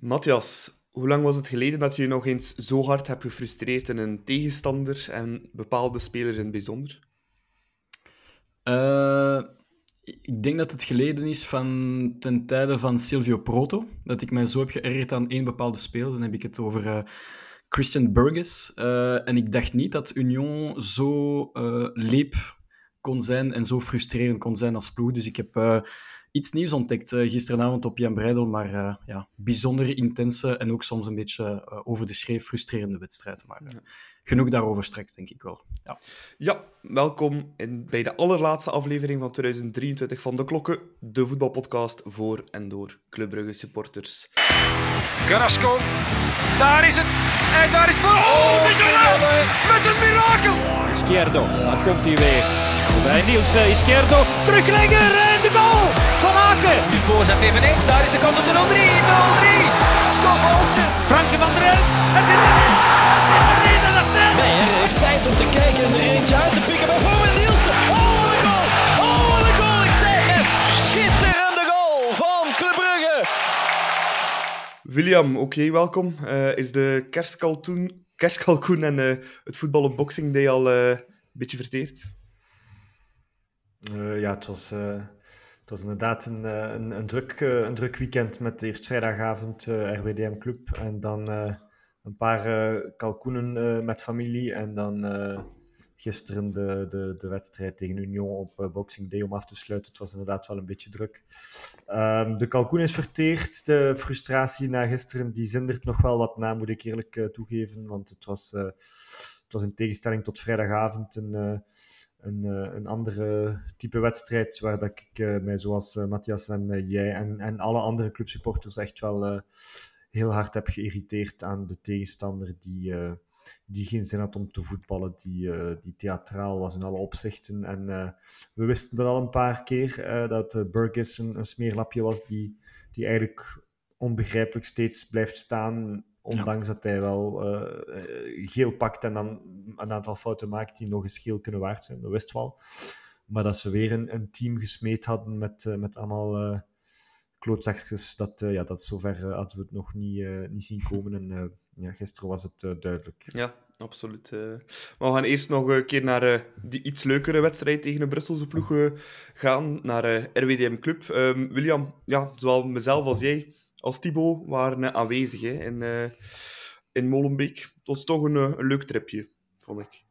Matthias, hoe lang was het geleden dat je je nog eens zo hard hebt gefrustreerd in een tegenstander en bepaalde spelers in het bijzonder? Uh, ik denk dat het geleden is van ten tijde van Silvio Proto, dat ik mij zo heb geërgerd aan één bepaalde speler. Dan heb ik het over uh, Christian Burgess. Uh, en ik dacht niet dat Union zo leep kon zijn en zo frustrerend kon zijn als ploeg. Dus ik heb iets nieuws ontdekt uh, gisteravond op Jan Breidel, maar uh, ja, bijzonder intense en ook soms een beetje uh, over de schreef frustrerende wedstrijd. Maar ja. genoeg daarover straks, denk ik wel. Ja, ja welkom in, bij de allerlaatste aflevering van 2023 van De Klokken, de voetbalpodcast voor en door Club Brugge supporters. Carrasco, daar is het! En daar is het! Oh, met, met een mirakel! Izquierdo, daar komt hij weer. Bij Niels Izquierdo, teruglegger en de goal van Aken. Nu voorzet eveneens, daar is de kans op de 0-3. 0-3, Stop Olsen. Franke van der Elf, het is erin, het is erin, Nee, hij heeft tijd om te kijken en er eentje uit te pikken. Bijvoorbeeld Nielsen. Oh, wat een goal! Oh, wat een goal, ik zeg het! Schitterende goal van Club Brugge. William, oké, okay, welkom. Uh, is de kerstkalkoen, kerstkalkoen en uh, het voetbal op Boxing Day al uh, een beetje verteerd? Uh, ja, het was, uh, het was inderdaad een, uh, een, een, druk, een druk weekend met eerst vrijdagavond RWDM Club en dan een paar kalkoenen met familie en dan gisteren de, de, de wedstrijd tegen Union op Boxing Day om af te sluiten. Het was inderdaad wel een beetje druk. Um, de kalkoen is verteerd. De frustratie na gisteren die zindert nog wel wat na, moet ik eerlijk toegeven, want het was, het was in tegenstelling tot vrijdagavond een een, uh, een andere type wedstrijd waar dat ik uh, mij zoals uh, Matthias en jij en, en alle andere clubsupporters echt wel heel hard heb geïrriteerd aan de tegenstander die, die geen zin had om te voetballen, die, die theatraal was in alle opzichten. En we wisten dat al een paar keer, dat Burgess een, een smeerlapje was die, die eigenlijk onbegrijpelijk steeds blijft staan Ondanks dat hij wel uh, geel pakt en dan een aantal fouten maakt die nog eens geel kunnen waard zijn. Dat wist wel. Maar dat ze weer een, een team gesmeed hadden met, uh, met allemaal uh, klootzakjes, dat, ja, dat zover hadden we het nog niet, niet zien komen. En ja, gisteren was het duidelijk. Ja, absoluut. Maar we gaan eerst nog een keer naar die iets leukere wedstrijd tegen de Brusselse ploeg gaan, naar RWDM Club. Um, William, ja, zowel mezelf als jij als Thibaut waren uh, aanwezig hè, in, uh, in Molenbeek. Het was toch een, een, leuk tripje, vond ik.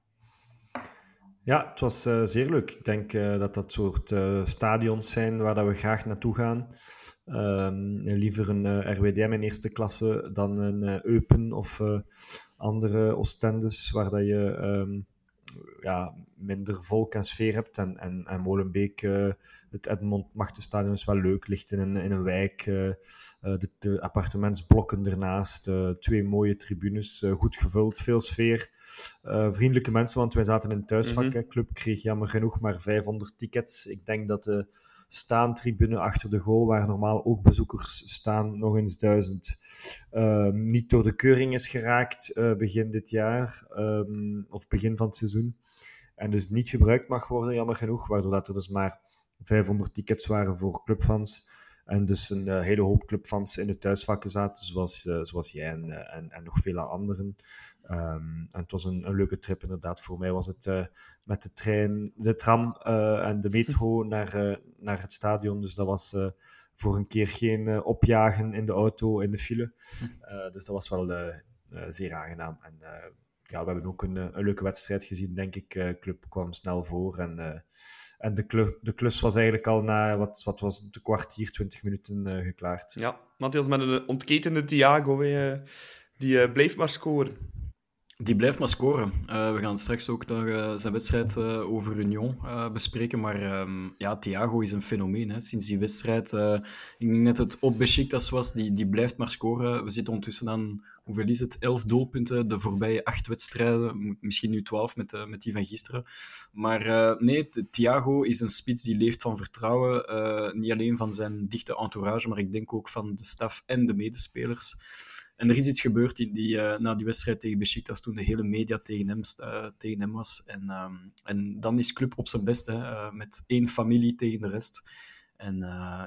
Ja, het was zeer leuk. Ik denk dat dat soort stadions zijn waar dat we graag naartoe gaan. Um, liever een RWDM in eerste klasse dan een Eupen of andere Oostendes, waar dat je um, ja, minder volk en sfeer hebt. En, en, en Molenbeek, uh, het Edmond Machtenstadion is wel leuk, ligt in een, in een wijk. Uh, de, de, appartementsblokken ernaast, twee mooie tribunes, goed gevuld, veel sfeer. vriendelijke mensen, want wij zaten in een thuisvak. Mm -hmm. Club kreeg jammer genoeg maar 500 tickets. Ik denk dat de staantribune achter de goal, waar normaal ook bezoekers staan, nog eens duizend. Uh, niet door de keuring is geraakt uh, begin dit jaar, um, of begin van het seizoen. En dus niet gebruikt mag worden, jammer genoeg, waardoor dat er dus maar 500 tickets waren voor clubfans. En dus een uh, hele hoop clubfans in de thuisvakken zaten, zoals, uh, zoals jij en, en, en, nog vele anderen. Um, en het was een, een, leuke trip inderdaad. Voor mij was het met de trein, de tram en de metro naar, naar het stadion. Dus dat was voor een keer geen opjagen in de auto, in de file. dus dat was wel zeer aangenaam. En ja, we hebben ook een, een leuke wedstrijd gezien, denk ik. De club kwam snel voor en en de, klus, de klus was eigenlijk al na, wat, wat was het, een kwartier, twintig minuten geklaard. Ja, Matthias met een ontketende Thiago, die bleef maar scoren. Die blijft maar scoren. Uh, we gaan straks ook nog uh, zijn wedstrijd uh, over Union bespreken. Maar um, ja, Thiago is een fenomeen. Hè. Sinds die wedstrijd, ik denk net het op Besiktas was, die, die blijft maar scoren. We zitten ondertussen aan, hoeveel is het? Elf doelpunten de voorbije acht wedstrijden. Misschien nu twaalf met, met die van gisteren. Maar nee, Thiago is een spits die leeft van vertrouwen. niet alleen van zijn dichte entourage, maar ik denk ook van de staf en de medespelers. En er is iets gebeurd die, die, uh, na die wedstrijd tegen Besiktas, toen de hele media tegen hem, uh, tegen hem was. En, um, en dan is club op zijn best, hè, uh, met één familie tegen de rest. En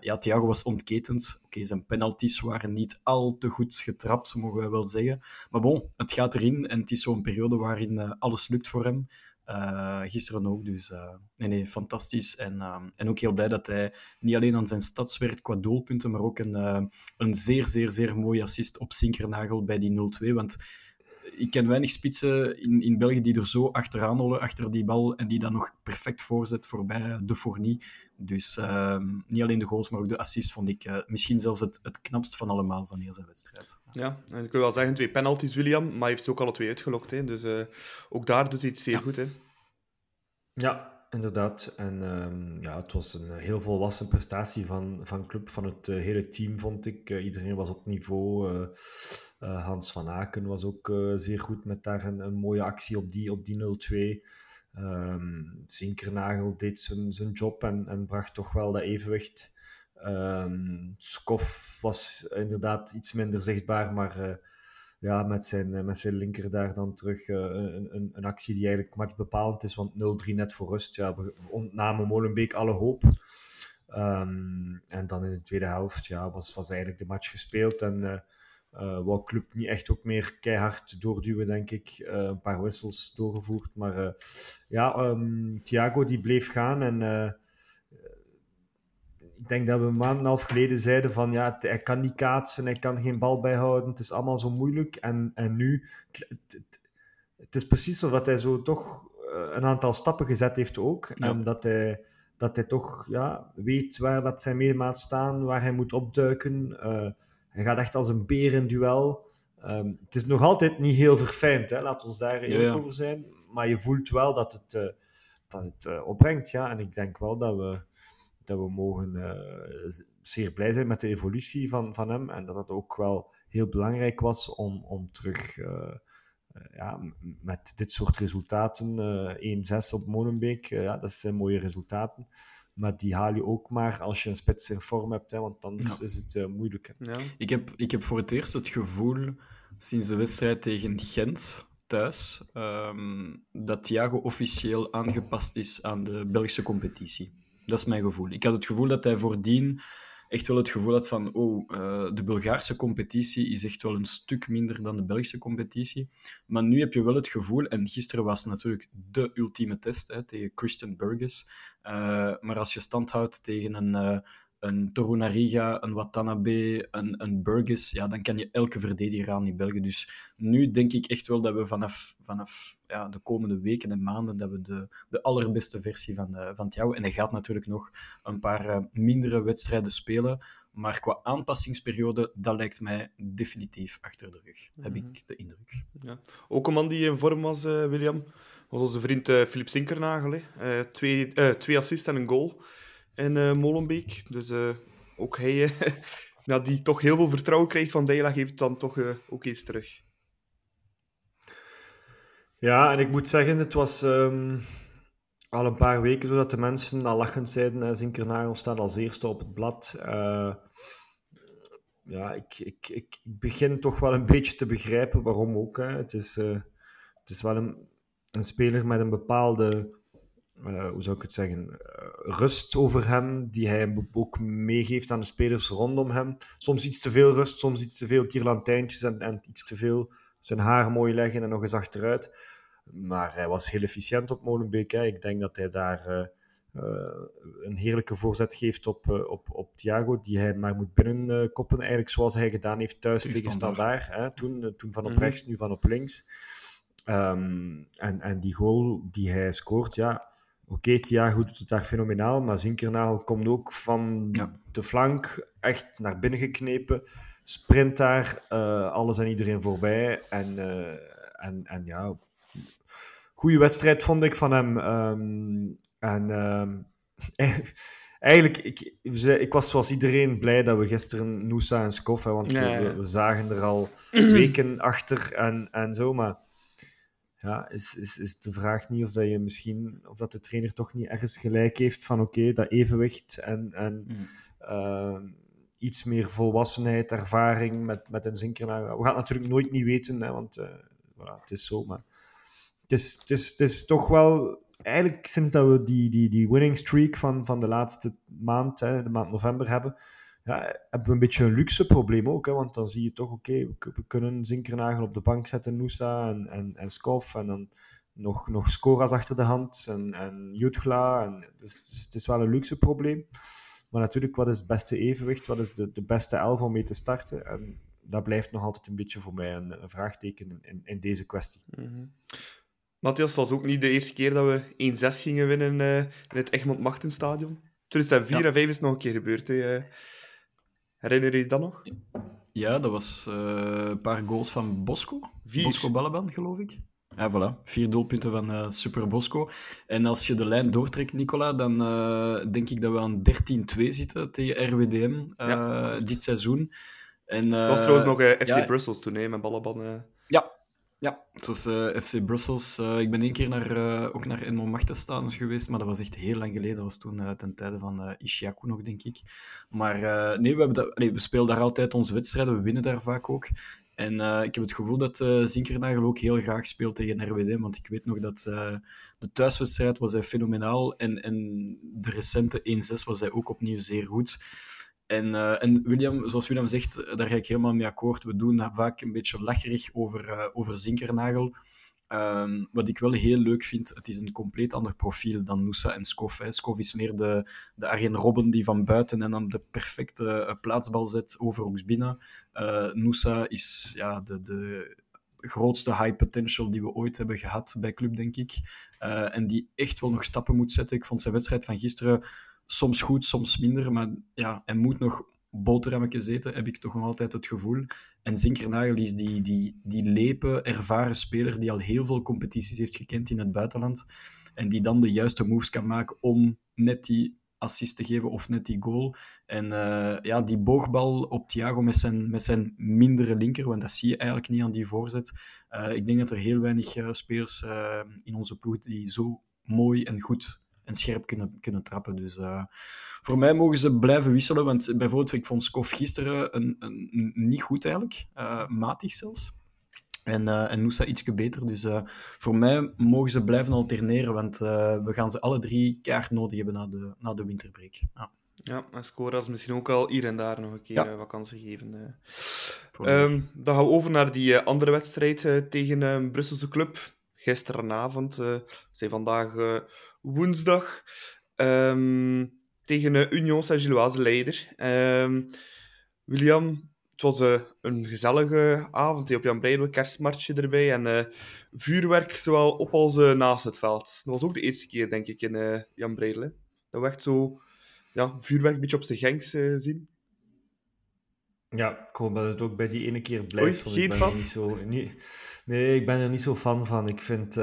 ja, Thiago was ontketend. Oké, zijn penalties waren niet al te goed getrapt, mogen we wel zeggen. Maar bon, het gaat erin en het is zo'n periode waarin alles lukt voor hem. Uh, gisteren ook, dus nee, nee, fantastisch. En, en ook heel blij dat hij niet alleen aan zijn stads werkt qua doelpunten, maar ook een, een zeer, zeer, zeer mooie assist op Sinkernagel bij die 0-2. Want ik ken weinig spitsen in, in België die er zo achteraan rollen, achter die bal, en die dan nog perfect voorzet voorbij de Fournie. Dus uh, niet alleen de goals, maar ook de assist vond ik uh, misschien zelfs het, het knapst van allemaal van deze wedstrijd. Ja, en ik wil wel zeggen, twee penalties, William, maar hij heeft ze ook alle twee uitgelokt. Hè. Dus uh, ook daar doet hij het zeer ja. goed. Hè. Ja, inderdaad. En um, ja, het was een heel volwassen prestatie van, van club, van het uh, hele team, vond ik. Uh, iedereen was op niveau. Uh, Hans van Aken was ook zeer goed met daar een, mooie actie op die, op die 0-2. Um, Zinkernagel deed zijn, zijn job en, en bracht toch wel dat evenwicht. Um, Skof was inderdaad iets minder zichtbaar, maar ja, met zijn, met zijn linker daar dan terug uh, een, een, een, actie die eigenlijk matchbepalend is, want 0-3 net voor rust. Ja, we ontnamen Molenbeek alle hoop. Um, en dan in de tweede helft ja, was, was eigenlijk de match gespeeld en uh, wou club niet echt ook meer keihard doorduwen, denk ik. Een paar wissels doorgevoerd, maar ja, um, Thiago die bleef gaan en ik denk dat we een maand en een half geleden zeiden van ja, hij kan niet kaatsen, hij kan geen bal bijhouden, het is allemaal zo moeilijk. En, en nu, het, het, het is precies zo dat hij zo toch een aantal stappen gezet heeft ook. Ja. En dat hij, dat hij toch ja, weet waar dat zijn meermaat staan, waar hij moet opduiken. Uh, hij gaat echt als een beer in duel. Um, het is nog altijd niet heel verfijnd, hè? laat ons daar eerlijk ja, ja. over zijn. Maar je voelt wel dat het, uh, dat het uh, opbrengt. Ja? En ik denk wel dat we, dat we mogen uh, zeer blij zijn met de evolutie van, van hem. En dat het ook wel heel belangrijk was om, om terug uh, ja, met dit soort resultaten, uh, 1-6 op Molenbeek, ja, dat zijn mooie resultaten. Maar die haal je ook maar als je een spits in vorm hebt, hè, want anders ja. is het moeilijk. Ja. Ik, heb, ik heb voor het eerst het gevoel, sinds de wedstrijd tegen Gent, thuis, um, dat Thiago officieel aangepast is aan de Belgische competitie. Dat is mijn gevoel. Ik had het gevoel dat hij voordien echt wel het gevoel had van oh, uh, de Bulgaarse competitie is echt wel een stuk minder dan de Belgische competitie. Maar nu heb je wel het gevoel, en gisteren was natuurlijk de ultieme test hè, tegen Christian Burgess. Uh, maar als je stand houdt tegen een, uh, een Torunariga, een Watanabe, een, een Burgess, ja, dan kan je elke verdediger aan in België. Dus nu denk ik echt wel dat we vanaf, vanaf ja, de komende weken en maanden dat we de, de allerbeste versie van, uh, van Thiago... En hij gaat natuurlijk nog een paar uh, mindere wedstrijden spelen, maar qua aanpassingsperiode, dat lijkt mij definitief achter de rug, heb ik de indruk. Ja. Ook een man die in vorm was, uh, William, was onze vriend Filip Sinkernagel. twee, twee assists en een goal in uh, Molenbeek. Dus uh, ook hij, nou, die toch heel veel vertrouwen krijgt van Deila, geeft het dan toch ook eens terug. Ja, en ik moet zeggen, het was um, al een paar weken zo dat de mensen al lachend zeiden, Zinkernagel staat als eerste op het blad. ja, ik, ik, ik begin toch wel een beetje te begrijpen waarom ook. Hè. Het, is, het is wel een, een speler met een bepaalde uh, hoe zou ik het zeggen, uh, rust over hem, die hij ook meegeeft aan de spelers rondom hem. Soms iets te veel rust, soms iets te veel tierlantijntjes en, en iets te veel zijn haar mooi leggen en nog eens achteruit. Maar hij was heel efficiënt op Molenbeek. Hè. Ik denk dat hij daar uh, een heerlijke voorzet geeft op, op, op Thiago, die hij maar moet binnenkoppen, eigenlijk zoals hij gedaan heeft thuis tegen Standaard. Hè. Toen, toen van op Mhm. rechts, nu van op links. Um, en, en die goal die hij scoort, ja, Oké, okay, Thiago doet het daar fenomenaal, maar Zinkernagel komt ook van Ja. de flank echt naar binnen geknepen. Sprint daar eh, alles en iedereen voorbij. En, eh, en, en ja, goede wedstrijd vond ik van hem. Ehm, en ehm, eigenlijk, ik, ik was zoals iedereen blij dat we gisteren Noosa en Skoff, hè, want we, we zagen er al weken achter en, en zo, maar ja, is, is, is de vraag niet of dat je misschien of dat de trainer toch niet ergens gelijk heeft van oké, dat evenwicht en, en Mm. uh, iets meer volwassenheid, ervaring met, met een zinkernaar. We gaan het natuurlijk nooit niet weten, hè, want uh, voilà, het is zo, maar het is, het, is, het is toch wel eigenlijk sinds dat we die, die, die winning streak van, van de laatste maand, hè, de maand november hebben, ja, hebben we een beetje een luxe probleem ook. Hè, want dan zie je toch, oké, we, we, kunnen Zinkernagel op de bank zetten, Noosa en, en, en Skof. En dan nog, nog Scoras achter de hand en, en Jutgla. En, dus, dus, het is wel een luxe probleem. Maar natuurlijk, wat is het beste evenwicht? Wat is de, de beste elf om mee te starten? En dat blijft nog altijd een beetje voor mij een, een vraagteken in, in, deze kwestie. Mm -hmm. Matthias, het was ook niet de eerste keer dat we 1-6 gingen winnen uh, in het Egmond Machtenstadion. 2004 ja. en 5 is nog een keer gebeurd. Hè. Herinner je je dat nog? Ja, dat was uh, een paar goals van Bosco. Vier. Bosco Balaban, geloof ik. Ja, voilà. Vier doelpunten van uh, Super Bosco. En als je de lijn doortrekt, Nicola, dan uh, denk ik dat we aan 13-2 zitten tegen RWDM ja. dit seizoen. En, dat was trouwens nog FC ja, Brussels toen, hè, met Balaban. Ja, ja, het was uh, FC Brussels. Uh, ik ben één keer naar, uh, ook naar Enmo Machtenstadions geweest, maar dat was echt heel lang geleden. Dat was toen ten tijde van Ishiaku nog, denk ik. Maar nee, we, dat, we spelen daar altijd onze wedstrijden. We winnen daar vaak ook. En ik heb het gevoel dat Zinkernagel ook heel graag speelt tegen RWD, want ik weet nog dat de thuiswedstrijd was hij fenomenaal en, en de recente 1-6 was hij ook opnieuw zeer goed. En, uh, en William, zoals William zegt, daar ga ik helemaal mee akkoord. We doen vaak een beetje lacherig over, uh, over Zinkernagel. Um, wat ik wel heel leuk vind, het is een compleet ander profiel dan Noosa en Skof. Hè. Is meer de, de Arjen Robben die van buiten en dan de perfecte plaatsbal zet over Oeksbina. Uh, Noosa is ja, de, de grootste high potential die we ooit hebben gehad bij club, denk ik. En die echt wel nog stappen moet zetten. Ik vond zijn wedstrijd van gisteren soms goed, soms minder. Maar ja, hij moet nog boterhammetjes eten, heb ik toch nog altijd het gevoel. En Zinkernagel is die, die, die lepe, ervaren speler die al heel veel competities heeft gekend in het buitenland. En die dan de juiste moves kan maken om net die assist te geven of net die goal. En uh, ja, die boogbal op Thiago met zijn, met zijn mindere linker, want dat zie je eigenlijk niet aan die voorzet. Uh, ik denk dat er heel weinig uh, spelers in onze ploeg die zo mooi en goed en scherp kunnen, kunnen trappen. Dus uh, voor mij mogen ze blijven wisselen. Want bijvoorbeeld, ik vond Skof gisteren een, een, niet goed eigenlijk. Uh, matig zelfs. En, uh, en Noosa ietsje beter. Dus voor mij mogen ze blijven alterneren. Want we gaan ze alle drie kaart nodig hebben na de, na de winterbreak. Ja. Ja, en Scoras misschien ook al hier en daar nog een keer ja. wat kansen geven. Um, dan gaan we over naar die andere wedstrijd tegen een Brusselse club. Gisteravond. we zijn vandaag woensdag um, tegen uh, Union Saint-Gilloise leider. Um, William, het was uh, een gezellige avond. Op Jan Breidel, kerstmartje erbij en uh, vuurwerk zowel op als naast het veld. Dat was ook de eerste keer, denk ik, in Jan Breidel. Hè. Dat we echt zo ja, vuurwerk een beetje op zijn gangs zien. Ja, ik hoop dat het ook bij die ene keer blijft. Oei, ik ben? Niet zo, niet, nee, ik ben er niet zo fan van. Ik vind...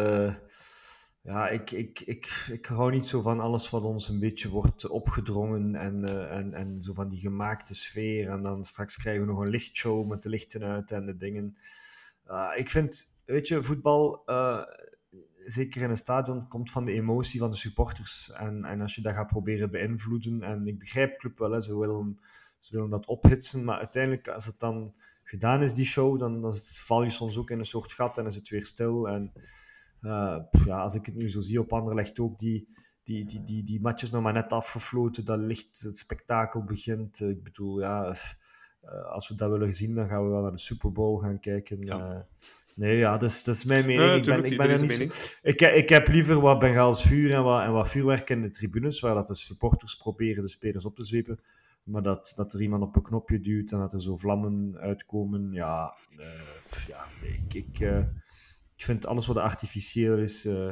Ja, ik, ik, ik, ik hou niet zo van alles wat ons een beetje wordt opgedrongen en, uh, en, en zo van die gemaakte sfeer. En dan straks krijgen we nog een lichtshow met de lichten uit en de dingen. Uh, ik vind, weet je, voetbal, uh, zeker in een stadion, komt van de emotie van de supporters. En, en als je dat gaat proberen beïnvloeden, en ik begrijp club wel, ze, willen, ze willen dat ophitsen, maar uiteindelijk, als het dan gedaan is, die show, dan, dan val je soms ook in een soort gat en is het weer stil. En, uh, ja, als ik het nu zo zie op Anderlecht ook, die, die, die, die, die matches nog maar net afgefloten, dat licht, het spektakel begint. Ik bedoel, ja, uh, als we dat willen zien, dan gaan we wel naar de Super Bowl gaan kijken. Ja. Uh, nee, ja, dat is, dat is mijn mening. ik, ben, ik, ben er niet zo, ik, ik heb liever wat Bengaals vuur en wat, en wat vuurwerk in de tribunes, waar dat de supporters proberen de spelers op te zwepen. Maar dat, dat er iemand op een knopje duwt en dat er zo vlammen uitkomen, ja, ja ik, ik, ik vind alles wat artificieel is. Uh,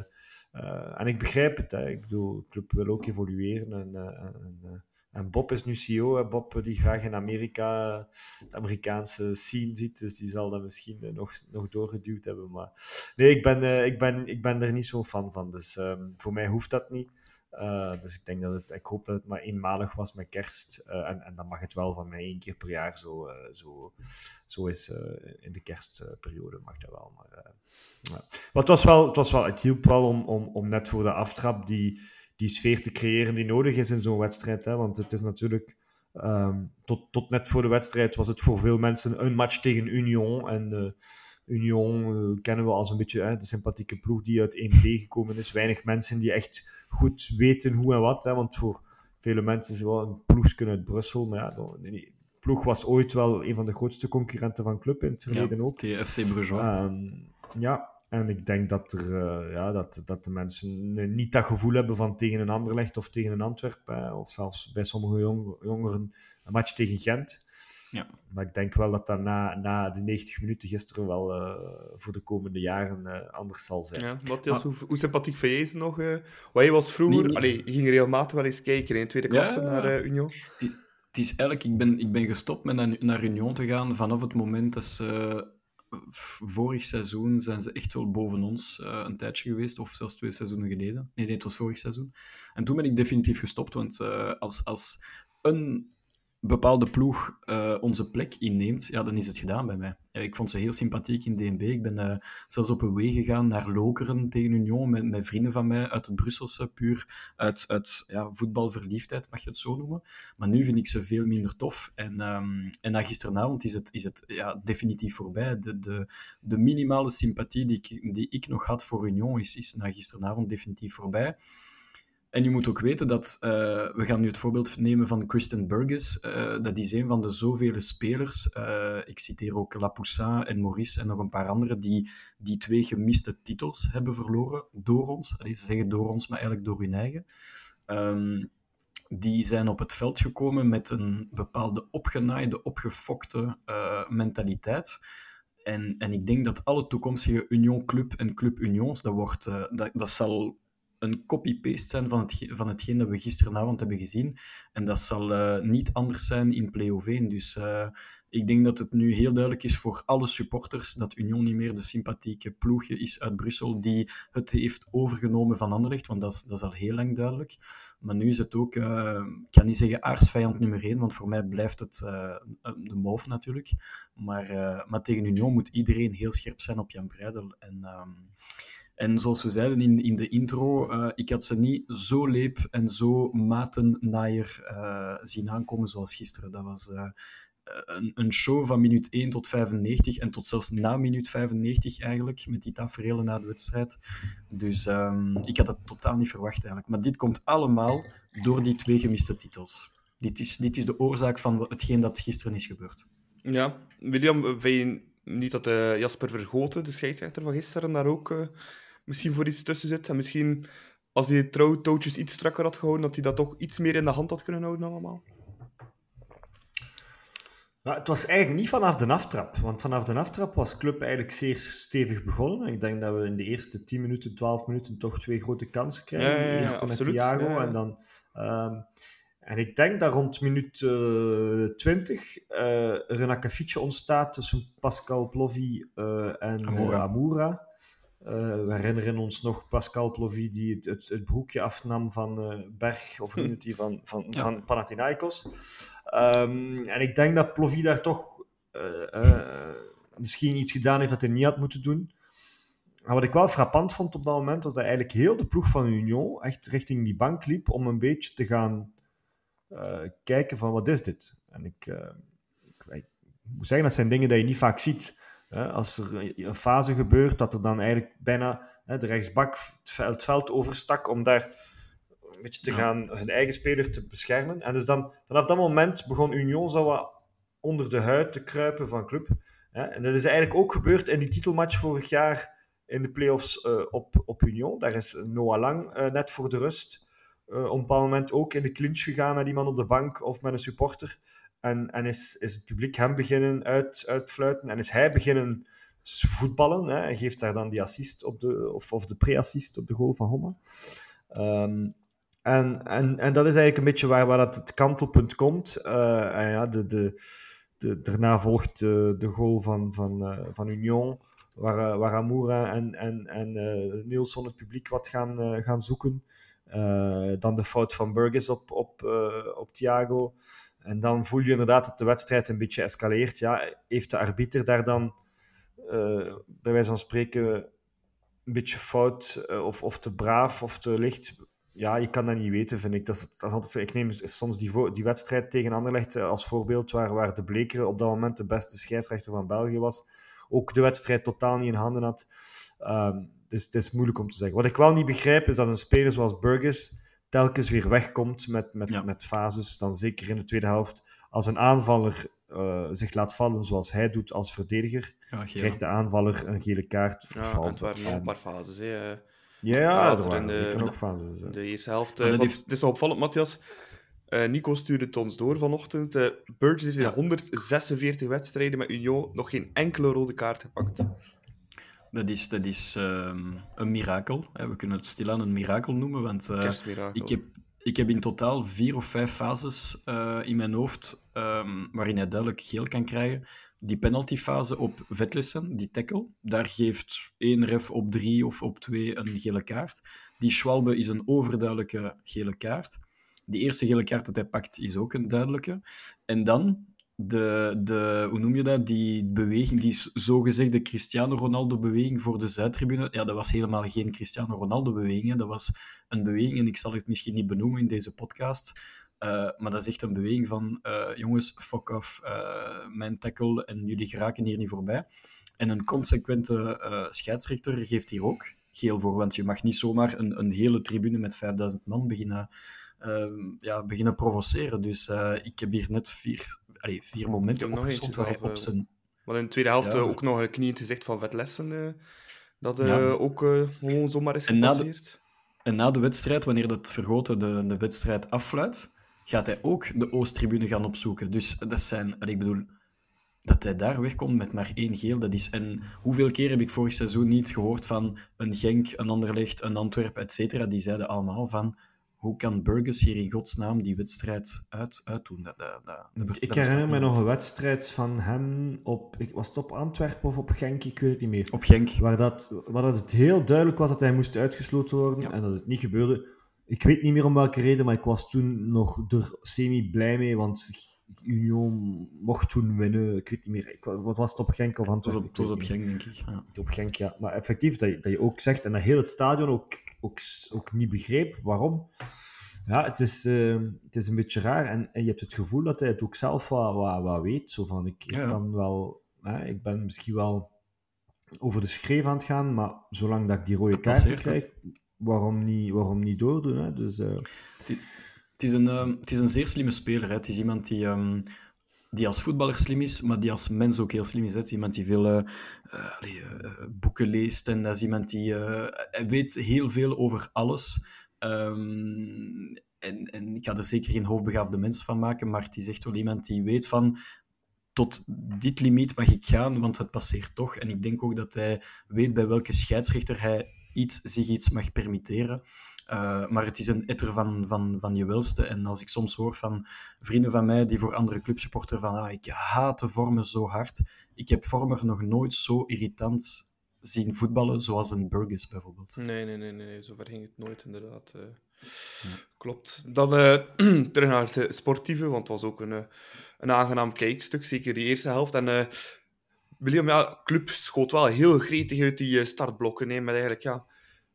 uh, en ik begrijp het. Ik bedoel, club wil ook evolueren. En, uh, en, en, Bob is nu CEO. Hè. Bob die graag in Amerika de Amerikaanse scene ziet. Dus die zal dat misschien nog, nog doorgeduwd hebben. Maar nee, ik ben, ik ben, ik ben er niet zo fan van. Dus um, voor mij hoeft dat niet. Dus ik denk dat het, ik hoop dat het maar eenmalig was met kerst. En, en dan mag het wel van mij één keer per jaar zo, zo, zo is in de kerstperiode. Mag dat wel. Maar, ja. maar het, was wel, het was wel, het hielp wel om, om, om net voor de aftrap die, die sfeer te creëren die nodig is in zo'n wedstrijd. Hè? Want het is natuurlijk. Um, tot, tot net voor de wedstrijd was het voor veel mensen een match tegen Union. En Union kennen we als een beetje de sympathieke ploeg die uit 1B gekomen is. Weinig mensen die echt goed weten hoe en wat. Hè, want voor vele mensen is het wel een ploegje uit Brussel. Maar ja, de ploeg was ooit wel een van de grootste concurrenten van club in het verleden ook. TFC Bruges. Um, ja, en ik denk dat, er, uh, ja, dat, dat de mensen niet dat gevoel hebben van tegen een Anderlecht of tegen een Antwerpen, of zelfs bij sommige jong, jongeren een match tegen Gent. Ja. Maar ik denk wel dat dat na, na de 90 minuten gisteren wel uh, voor de komende jaren uh, anders zal zijn. Ja, Matthias, hoe, hoe sympathiek vind jij ze nog? Uh, wat was vroeger... Nee, nee. Allee, je ging regelmatig wel eens kijken in tweede klasse ja, naar Union. Het is eigenlijk... Ik ben, ik ben gestopt met naar, naar Union te gaan vanaf het moment dat ze vorig seizoen zijn ze echt wel boven ons uh, een tijdje geweest, of zelfs twee seizoenen geleden. Nee, nee, het was vorig seizoen. En toen ben ik definitief gestopt, want uh, als, als een bepaalde ploeg uh, onze plek inneemt, ja, dan is het gedaan bij mij. Ik vond ze heel sympathiek in DNB. Ik ben uh, zelfs op een weg gegaan naar Lokeren tegen Union met, met vrienden van mij uit het Brusselse, puur uit, uit ja, voetbalverliefdheid, mag je het zo noemen. Maar nu vind ik ze veel minder tof. En, um, en na gisteravond is het, is het ja, definitief voorbij. De, de, de minimale sympathie die ik, die ik nog had voor Union is, is na gisteravond definitief voorbij. En je moet ook weten dat, uh, we gaan nu het voorbeeld nemen van Christian Burgess, uh, dat is een van de zoveel spelers, uh, ik citeer ook Lapoussin en Maurice en nog een paar anderen, die die twee gemiste titels hebben verloren door ons. Allee, ze zeggen door ons, maar eigenlijk door hun eigen. Um, die zijn op het veld gekomen met een bepaalde opgenaaide, opgefokte mentaliteit. En, en ik denk dat alle toekomstige Union Club en Club Unions, dat, wordt, dat, dat zal een copy-paste zijn van, het, van hetgeen dat we gisteravond hebben gezien. En dat zal uh, niet anders zijn in play-off 1. Dus uh, ik denk dat het nu heel duidelijk is voor alle supporters dat Union niet meer de sympathieke ploegje is uit Brussel die het heeft overgenomen van Anderlecht, want dat is, dat al heel lang duidelijk. Maar nu is het ook, uh, ik kan niet zeggen aardsvijand nummer 1, want voor mij blijft het de MOVE natuurlijk. Maar, maar tegen Union moet iedereen heel scherp zijn op Jan Breidel. En... Ehm, en zoals we zeiden in, in de intro, uh, ik had ze niet zo leep en zo matennaaier uh, zien aankomen zoals gisteren. Dat was uh, een, een, show van minuut 1 tot 95 en tot zelfs na minuut 95 eigenlijk, met die tafereelen na de wedstrijd. Dus um, ik had het totaal niet verwacht eigenlijk. Maar dit komt allemaal door die twee gemiste titels. Dit is, dit is de oorzaak van hetgeen dat gisteren is gebeurd. Ja, William, vind je niet dat Jasper Vergoten, de scheidsrechter van gisteren, daar ook misschien voor iets tussen zit. En misschien als hij touwtjes iets strakker had gehouden, dat hij dat toch iets meer in de hand had kunnen houden allemaal. Ja, het was eigenlijk niet vanaf de aftrap. Want vanaf de aftrap was Club eigenlijk zeer stevig begonnen. Ik denk dat we in de eerste 10 minuten, 12 minuten toch twee grote kansen krijgen. Ja, ja, ja, de eerste absoluut. met Thiago Ja, ja. en dan... ehm, en ik denk dat rond minuut eh 20 eh er een akkefietje ontstaat tussen Pascal Plovy eh, en Amoura. Amoura. Eh, we herinneren ons nog Pascal Plovy die het, het, het broekje afnam van eh, Berg, of noemt hij, van, van, Ja. van Panathinaikos. Ehm, en ik denk dat Plovy daar toch eh, misschien iets gedaan heeft dat hij niet had moeten doen. Maar wat ik wel frappant vond op dat moment, was dat eigenlijk heel de ploeg van Union echt richting die bank liep om een beetje te gaan kijken van wat is dit? En ik, ik, ik moet zeggen, dat zijn dingen die je niet vaak ziet. Hè? Als er een fase gebeurt, dat er dan eigenlijk bijna hè, de rechtsbak het veld, overstak om daar een beetje te Ja. gaan hun eigen speler te beschermen. En dus dan, vanaf dat moment begon Union zo wat onder de huid te kruipen van club. Hè? En dat is eigenlijk ook gebeurd in die titelmatch vorig jaar in de playoffs eh op, op Union. Daar is Noah Lang eh, net voor de rust eh, op een bepaald moment ook in de clinch gegaan met iemand op de bank of met een supporter. En, en is, is het publiek hem beginnen uit, uitfluiten en is hij beginnen voetballen. Hè? Geeft daar dan die assist op de, of, of de pre-assist op de goal van Homma. Ehm, en, en, en dat is eigenlijk een beetje waar, waar dat het kantelpunt komt. Eh, en ja, de, de, de, daarna volgt de, de goal van, van, eh, van Union, waar, eh, waar Amoura en, en, en Nielsen het publiek wat gaan, gaan zoeken. Dan de fout van Burgess op, op, op Thiago. En dan voel je inderdaad dat de wedstrijd een beetje escaleert. Ja, heeft de arbiter daar dan, eh, bij wijze van spreken, een beetje fout eh, of, of te braaf of te licht ja, je kan dat niet weten, vind ik. Dat is, dat altijd, ik neem soms die, die wedstrijd tegen Anderlecht eh, als voorbeeld, waar, waar de Bleker op dat moment de beste scheidsrechter van België was. Ook de wedstrijd totaal niet in handen had. Ehm, dus het is moeilijk om te zeggen. Wat ik wel niet begrijp, is dat een speler zoals Burgess telkens weer wegkomt met, met, Ja. met fases. Dan zeker in de tweede helft. Als een aanvaller eh, zich laat vallen zoals hij doet als verdediger, Ja, krijgt de aanvaller een gele kaart. voor Ja, fout. en het waren nog En- een paar fases. Hè. eh. Ja, ja, er waren de- zeker nog fases. hè. De eerste helft. Eh, dat want heeft- Het is opvallend, Matthias. Eh, Nico stuurde het ons door vanochtend. Eh Burgess heeft in Ja. 146 wedstrijden met Union nog geen enkele rode kaart gepakt. Dat is, dat is ehm, een mirakel. We kunnen het stilaan een mirakel noemen, want Kerstmirakel. ik, heb, ik heb in totaal vier of vijf fases eh, in mijn hoofd ehm, waarin hij duidelijk geel kan krijgen. Die penaltyfase op Vetlessen, die tackle, daar geeft één ref op drie of op twee een gele kaart. Die Schwalbe is een overduidelijke gele kaart. Die eerste gele kaart dat hij pakt is ook een duidelijke. En dan de, de hoe noem je dat? Die beweging, die zogezegde Cristiano Ronaldo-beweging voor de Zuidtribune. Ja, dat was helemaal geen Cristiano Ronaldo-beweging. Dat was een beweging, en ik zal het misschien niet benoemen in deze podcast. eh, maar dat is echt een beweging van: eh, jongens, fuck off, eh, mijn tackle en jullie geraken hier niet voorbij. En een consequente scheidsrechter geeft hier ook geel voor, want je mag niet zomaar een, een hele tribune met 5000 man beginnen, ja, beginnen provoceren. Dus ik heb hier net vier, allee, vier momenten op eh, zijn... Maar in de tweede helft Ja. eh, ook nog een knie in het gezicht van Vetlessen. eh, dat ook gewoon zomaar is gepasseerd. En na de wedstrijd, wanneer dat Vergoten de, de wedstrijd afluit, gaat hij ook de Oosttribune gaan opzoeken. Dus dat zijn, ik bedoel, dat hij daar wegkomt met maar één geel, dat is... En hoeveel keer heb ik vorig seizoen niet gehoord van een Genk, een Anderlecht, een Antwerp, et cetera, die zeiden allemaal van, hoe kan Burgers hier in godsnaam die wedstrijd uit, uitdoen? Dat, dat, dat, dat- dat Ik herinner me nog een wedstrijd van hem op... Ik, was het op Antwerpen of op Genk? Ik weet het niet meer. Op Genk. Waar, dat, waar dat het heel duidelijk was dat hij moest uitgesloten worden Ja. en dat het niet gebeurde. Ik weet niet meer om welke reden, maar ik was toen nog er semi-blij mee, want Union mocht toen winnen. Ik weet niet meer. Ik, wat was het op Genk of Het was Antwerpen? op, het was op Genk, denk ik. Ja. op Genk, ja. Maar effectief, dat je, dat je ook zegt, en dat heel het stadion ook, ook, ook niet begreep waarom. Ja, het is, eh, het is een beetje raar. En, en je hebt het gevoel dat hij het ook zelf wat, wat, wat weet. Zo van, ik, ik Ja, ja. kan wel... Hè, ik ben misschien wel over de schreef aan het gaan, maar zolang dat ik die rode hè. krijg, waarom niet, waarom niet doordoen? Hè? Dus, eh, Het is een, ehm, het is een zeer slimme speler. Hè. Het is iemand die, ehm, die als voetballer slim is, maar die als mens ook heel slim is. Het is iemand die veel eh, eh, eh, boeken leest en dat is iemand die hij weet heel veel over alles. Ehm, en, en ik ga er zeker geen hoofdbegaafde mens van maken, maar het is echt wel iemand die weet van tot dit limiet mag ik gaan, want het passeert toch. En ik denk ook dat hij weet bij welke scheidsrechter hij iets, zich iets mag permitteren. Uh, maar het is een etter van, van, van je welste. En als ik soms hoor van vrienden van mij die voor andere clubs supporteren van ah, ik haat de vormen zo hard. Ik heb vormer nog nooit zo irritant zien voetballen zoals een Burgess bijvoorbeeld. Nee, nee, nee, nee, zover ging het nooit inderdaad. Uh, Klopt. Dan uh, terug naar het sportieve, want het was ook een, een aangenaam kijkstuk, zeker die eerste helft. En William, ja, club schoot wel heel gretig uit die startblokken, hè, met eigenlijk ja,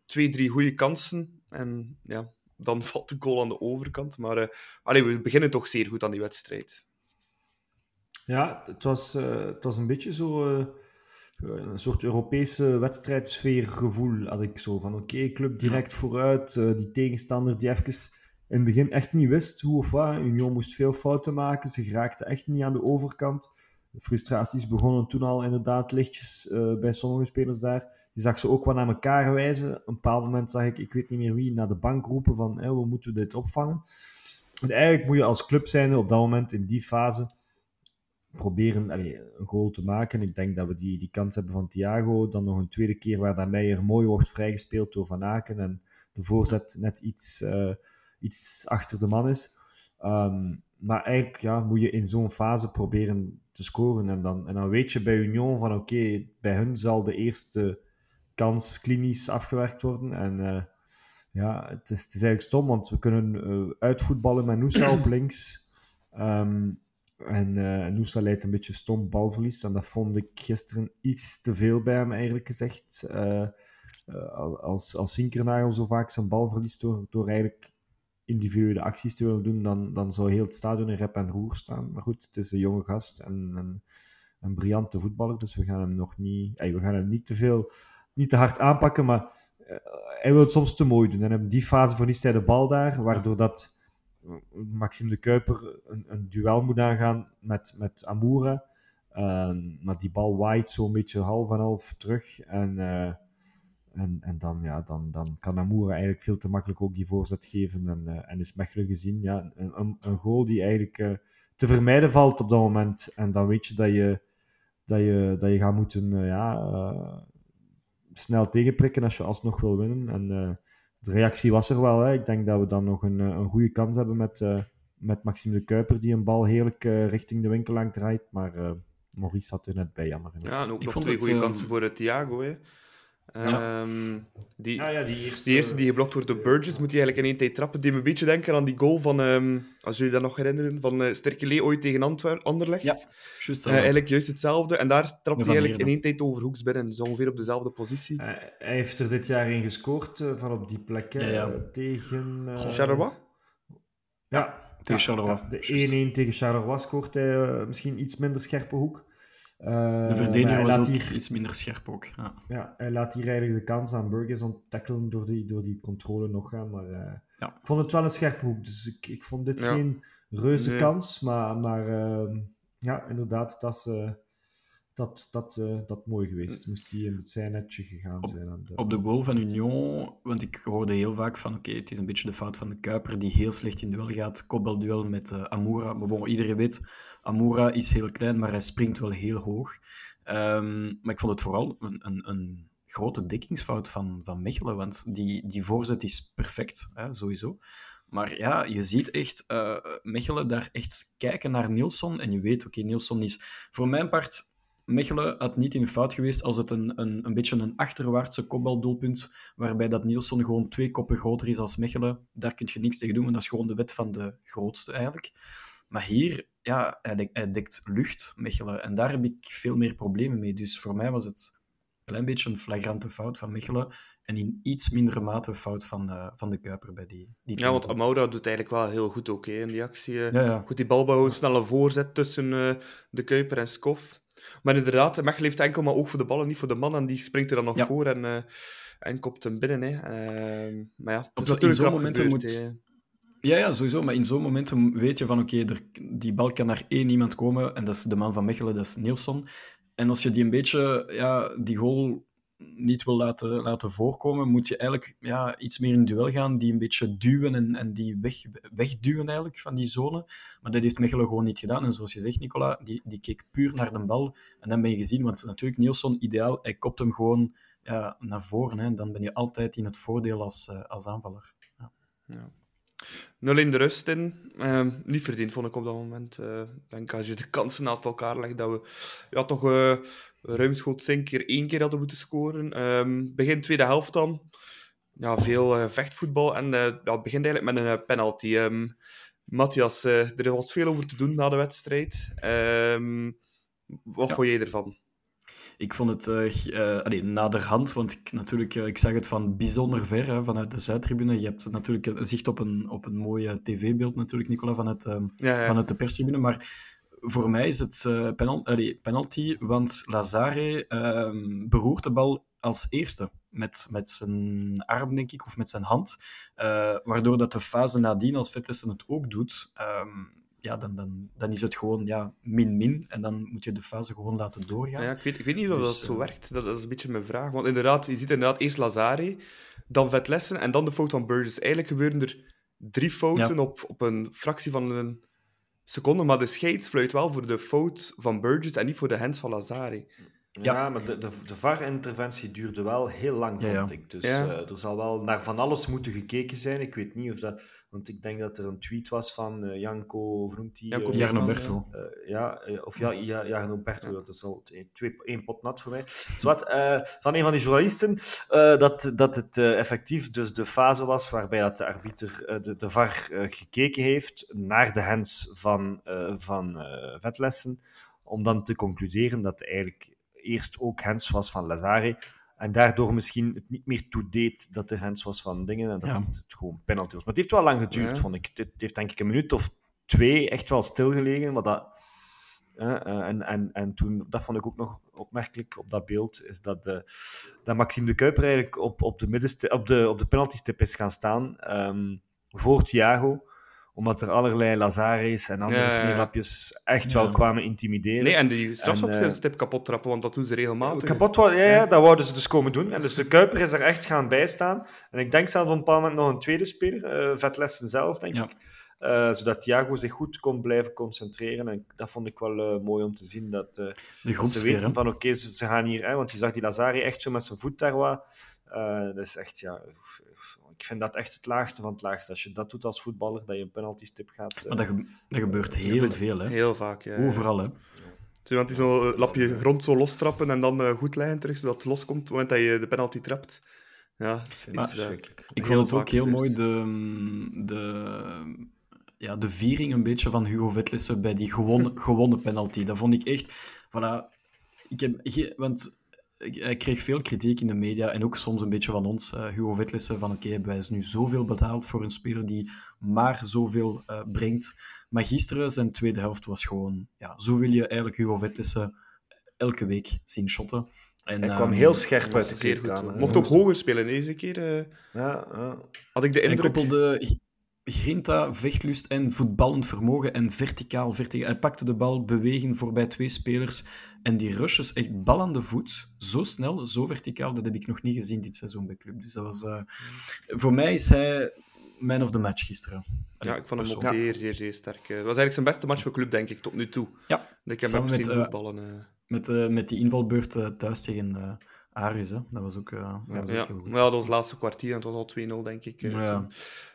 twee, drie goede kansen. En ja, dan valt de goal aan de overkant. Maar uh, we beginnen toch zeer goed aan die wedstrijd. Ja, het was, uh, het was een beetje zo uh, een soort Europese wedstrijdsfeergevoel had ik zo. Van oké, club direct vooruit, die tegenstander die even in het begin echt niet wist hoe of wat. Union moest veel fouten maken, ze geraakten echt niet aan de overkant. De frustraties begonnen toen al inderdaad lichtjes bij sommige spelers daar. Je zag ze ook wel naar elkaar wijzen. Op een bepaald moment zag ik, ik weet niet meer wie, naar de bank roepen van hoe moeten we dit opvangen. En eigenlijk moet je als club zijn op dat moment in die fase proberen een goal te maken. Ik denk dat we die, die kans hebben van Thiago. Dan nog een tweede keer waar Meijer mooi wordt vrijgespeeld door Van Aken. En de voorzet net iets, uh, iets achter de man is. Um, maar eigenlijk ja, moet je in zo'n fase proberen te scoren. En dan, en dan weet je bij Union van oké, bij hun zal de eerste kans klinisch afgewerkt worden. En uh, ja, het is, het is eigenlijk stom, want we kunnen uh, uitvoetballen met Nusa op links. Um, en uh, Nusa leidt een beetje stom balverlies. En dat vond ik gisteren iets te veel bij hem, eigenlijk gezegd. Uh, als, als Sinkernagel zo vaak zijn bal verliest door, door eigenlijk individuele acties te willen doen, dan, dan zou heel het stadion in rep en roer staan. Maar goed, het is een jonge gast en, en een briljante voetballer, dus we gaan hem nog niet, ey, we gaan hem niet te veel, niet te hard aanpakken, maar uh, hij wil het soms te mooi doen. En in die fase verliest hij de bal daar, waardoor dat Maxime de Kuiper een, een duel moet aangaan met, met Amoura. Um, maar die bal waait zo'n beetje half en half terug. En, uh, en, en dan, ja, dan, dan kan Amoura eigenlijk veel te makkelijk ook die voorzet geven. En, en is Mechelen gezien. Ja, een, een, goal die eigenlijk te vermijden valt op dat moment. En dan weet je dat je, dat je, dat je gaat moeten ja, snel tegenprikken als je alsnog wil winnen. En de reactie was er wel. Hè. Ik denk dat we dan nog een, een goede kans hebben met, met Maxime de Kuiper, die een bal heerlijk richting de winkel lang draait. Maar Maurice zat er net bij, jammer genoeg. Ja, en ook Ik nog vond twee goede kansen voor het Thiago. Hè. Ja. Ehm, die, Ja, ja, die eerste, die eerste die geblokt wordt door Burgess, moet hij eigenlijk in één tijd trappen. Die me een beetje denken aan die goal van, ehm, als jullie dat nog herinneren, van uh, Sterkele ooit tegen Antwer Anderlecht. Ja, Juist, Eh, eh, eigenlijk juist hetzelfde. En daar trapt hij eigenlijk in één tijd over hoeks binnen. Dus ongeveer op dezelfde positie. Eh, hij heeft er dit jaar in gescoord, eh, van op die plek, hè, Ja, ja. eh, tegen... eh, Charleroi? Ja, Tegen ja, Charleroi, ja. De juist. 1-1 tegen Charleroi scoort hij eh, misschien iets minder scherpe hoek. Eh, de verdediger hij was laat ook hier, iets minder scherp ook. Ja. ja, hij laat hier eigenlijk de kans aan Burgess om tackelen door die, door die controle nog gaan. Maar eh, Ja. ik vond het wel een scherpe hoek. Dus ik, ik vond dit Ja. geen reuze Nee. kans. Maar, maar ehm, ja, inderdaad, dat is, eh, dat, dat, eh, dat mooi geweest. Moest hij in het zijnetje gegaan zijn. aan de- Op de goal van Union, want ik hoorde heel vaak van oké, het is een beetje de fout van de Kuiper die heel slecht in duel gaat. Kopbalduel met eh, Amoura. Maar bon, iedereen weet, Amoura is heel klein, maar hij springt wel heel hoog. Ehm, maar ik vond het vooral een, een, een grote dekkingsfout van, van Mechelen, want die, die voorzet is perfect, hè, sowieso. Maar ja, je ziet echt eh, Mechelen daar echt kijken naar Nielsen. En je weet, oké, Nielsen is voor mijn part Mechelen had niet in fout geweest als het een, een, een beetje een achterwaartse kopbaldoelpunt, waarbij dat Nielsen gewoon twee koppen groter is als Mechelen. Daar kun je niks tegen doen, want dat is gewoon de wet van de grootste eigenlijk. Maar hier, ja, hij, hij dekt lucht, Mechelen. En daar heb ik veel meer problemen mee. Dus voor mij was het een klein beetje een flagrante fout van Mechelen en in iets mindere mate een fout van, eh, van de Kuiper bij die, die Ja, want Amauda doet eigenlijk wel heel goed ook hè, in die actie. eh. goal. Ja, ja. Goed die bal behouden, snelle voorzet tussen eh, de Kuiper en Skof. Maar inderdaad, Mechelen heeft enkel maar oog voor de bal en niet voor de man. En die springt er dan nog Ja. voor en, en kopt hem binnen. Hè. Ehm, maar ja, Op in natuurlijk zo'n rap momenten gebeurd, moet-. Ja, ja, sowieso. Maar in zo'n momenten weet je van, oké, die bal kan naar één iemand komen. En dat is de man van Mechelen, dat is Nielsen. En als je die een beetje, ja, die goal niet wil laten, laten voorkomen, moet je eigenlijk ja, iets meer in duel gaan, die een beetje duwen en, en die weg, wegduwen eigenlijk van die zone. Maar dat heeft Mechelen gewoon niet gedaan. En zoals je zegt, Nicola, die, die keek puur naar de bal. En dan ben je gezien, want natuurlijk Nielsen, ideaal, hij kopt hem gewoon ja, naar voren. Hè. Dan ben je altijd in het voordeel als, eh, als aanvaller. Ja. 0 in de rust in. Ehm, niet verdiend, vond ik op dat moment. Eh, Ik denk als je de kansen naast elkaar legt, dat we ja, toch eh ruimschoots één keer één keer hadden moeten scoren. Ehm, begin tweede helft dan. Ja, veel eh, vechtvoetbal. En ja, het begint eigenlijk met een penalty. Ehm, Matthias, er was veel over te doen na de wedstrijd. Wat Ja. vond jij ervan? Ik vond het allee, naderhand, want ik, natuurlijk, eh, ik zag het van bijzonder ver, hè, vanuit de Zuidtribune. Je hebt natuurlijk een zicht op een, op een mooi eh, tv-beeld, natuurlijk, Nicola, vanuit, ehm, Ja, ja. vanuit de perstribune. Maar voor mij is het penal- allee, penalty, want Lazare ehm, beroert de bal als eerste. Met, met zijn arm, denk ik, of met zijn hand. Waardoor dat de fase nadien, als Vetlessen het ook doet, ehm, ja, dan, dan, dan is het gewoon ja, min-min. En dan moet je de fase gewoon laten doorgaan. Ja, ik, weet, ik weet niet of Dus, dat zo eh, werkt. Dat, is een beetje mijn vraag. Want inderdaad, je ziet inderdaad eerst Lazare, dan Vetlessen en dan de fout van Burgess. Eigenlijk gebeuren er drie fouten op, op een fractie van een seconde, maar de scheids fluit wel voor de fout van Burgess en niet voor de hands van Lazare. Ja, maar de, de, de VAR-interventie duurde wel heel lang, Ja, vond ja. ik. Dus Ja. eh, er zal wel naar van alles moeten gekeken zijn. Ik weet niet of dat... Want ik denk dat er een tweet was van eh, Janko, hoe noemt die? Janko eh, Jarno Bergman, Berto. ja, of ja, ja, Jarno Berto, dat is al twee, twee- één pot nat voor mij. Zwat, eh, van een van die journalisten, eh, dat, dat het eh, effectief dus de fase was waarbij dat de arbiter, de, de VAR, eh, gekeken heeft naar de hands van, eh van eh, Vetlessen, om dan te concluderen dat eigenlijk eerst ook hands was van Lazare. En daardoor misschien het niet meer toedeed dat de hands was van dingen en dat Ja. het, het gewoon penalty was. Maar het heeft wel lang geduurd, Ja. vond ik. Het, heeft denk ik een minuut of twee echt wel stilgelegen. Maar dat, eh, eh, en, en, en toen, dat vond ik ook nog opmerkelijk op dat beeld, is dat, eh, dat Maxime de Kuiper eigenlijk op, op, de, middensti- op, de, op de penaltystip is gaan staan ehm, voor Thiago omdat er allerlei Lazares en andere Ja, smeerlapjes echt Ja. wel kwamen intimideren. Nee, en die strafschopstip eh, kapot trappen, want dat doen ze regelmatig. Kapot wou- ja, ja, dat wouden ze dus komen doen. En dus de Kuiper is er echt gaan bijstaan. En ik denk zelfs op een bepaald moment nog een tweede speler, eh Vetlessen zelf, denk Ja. ik. Eh, zodat Thiago zich goed kon blijven concentreren. En dat vond ik wel eh, mooi om te zien. Dat, eh, De dat ze weten van oké, ze, ze gaan hier... Hè, want je zag die Lazari echt zo met zijn voet daar wat. Eh, dat is echt, ja... Ik vind dat echt het laagste van het laagste. Als je dat doet als voetballer, dat je een penalty-stip gaat... eh, Maar dat, ge- dat gebeurt heel veel, hè. Heel vaak, ja. Overal, hè. Zo iemand die zo'n lapje grond zo lostrappen en dan eh, goed leggen terug, zodat het loskomt op het moment dat je de penalty trapt. Ja, dat is Maar- eh, verschrikkelijk. Ik vond het ook heel gebeurt. mooi, de, de, ja, de viering een beetje van Hugo Vetlissen bij die gewonnen, gewonnen penalty. Dat vond ik echt... Voilà, ik heb, want hij kreeg veel kritiek in de media en ook soms een beetje van ons, eh, Hugo Vetlissen, van oké, hebben wij is nu zoveel betaald voor een speler die maar zoveel eh, brengt. Maar gisteren, zijn tweede helft was gewoon... Ja, zo wil je eigenlijk Hugo Vetlissen elke week zien shotten. En, Hij kwam ehm, heel scherp uit de kleedkamer. Mocht ook hoger spelen deze keer. eh, Ja, had ik de Hij indruk. koppelde grinta, vechtlust en voetballend vermogen en verticaal, verticaal. Hij pakte de bal, beweging voorbij twee spelers en die rushes echt bal aan de voet. Zo snel, zo verticaal, dat heb ik nog niet gezien dit seizoen bij Club. Dus dat was... eh, voor mij is hij man of the match gisteren. Ja, ik vond hem ook zeer, zeer, zeer sterk. eh. Het was eigenlijk zijn beste match voor club, denk ik, tot nu toe. Ja, Dat ik hem Samen heb met, zien eh, voetballen. eh. met, eh, met die invalbeurt eh, thuis tegen Arius. Hè. Dat was ook, eh, dat was Ja, ook heel goed. maar ja, dat was het laatste kwartier en het was al 2-0, denk ik. eh. Ja. Dat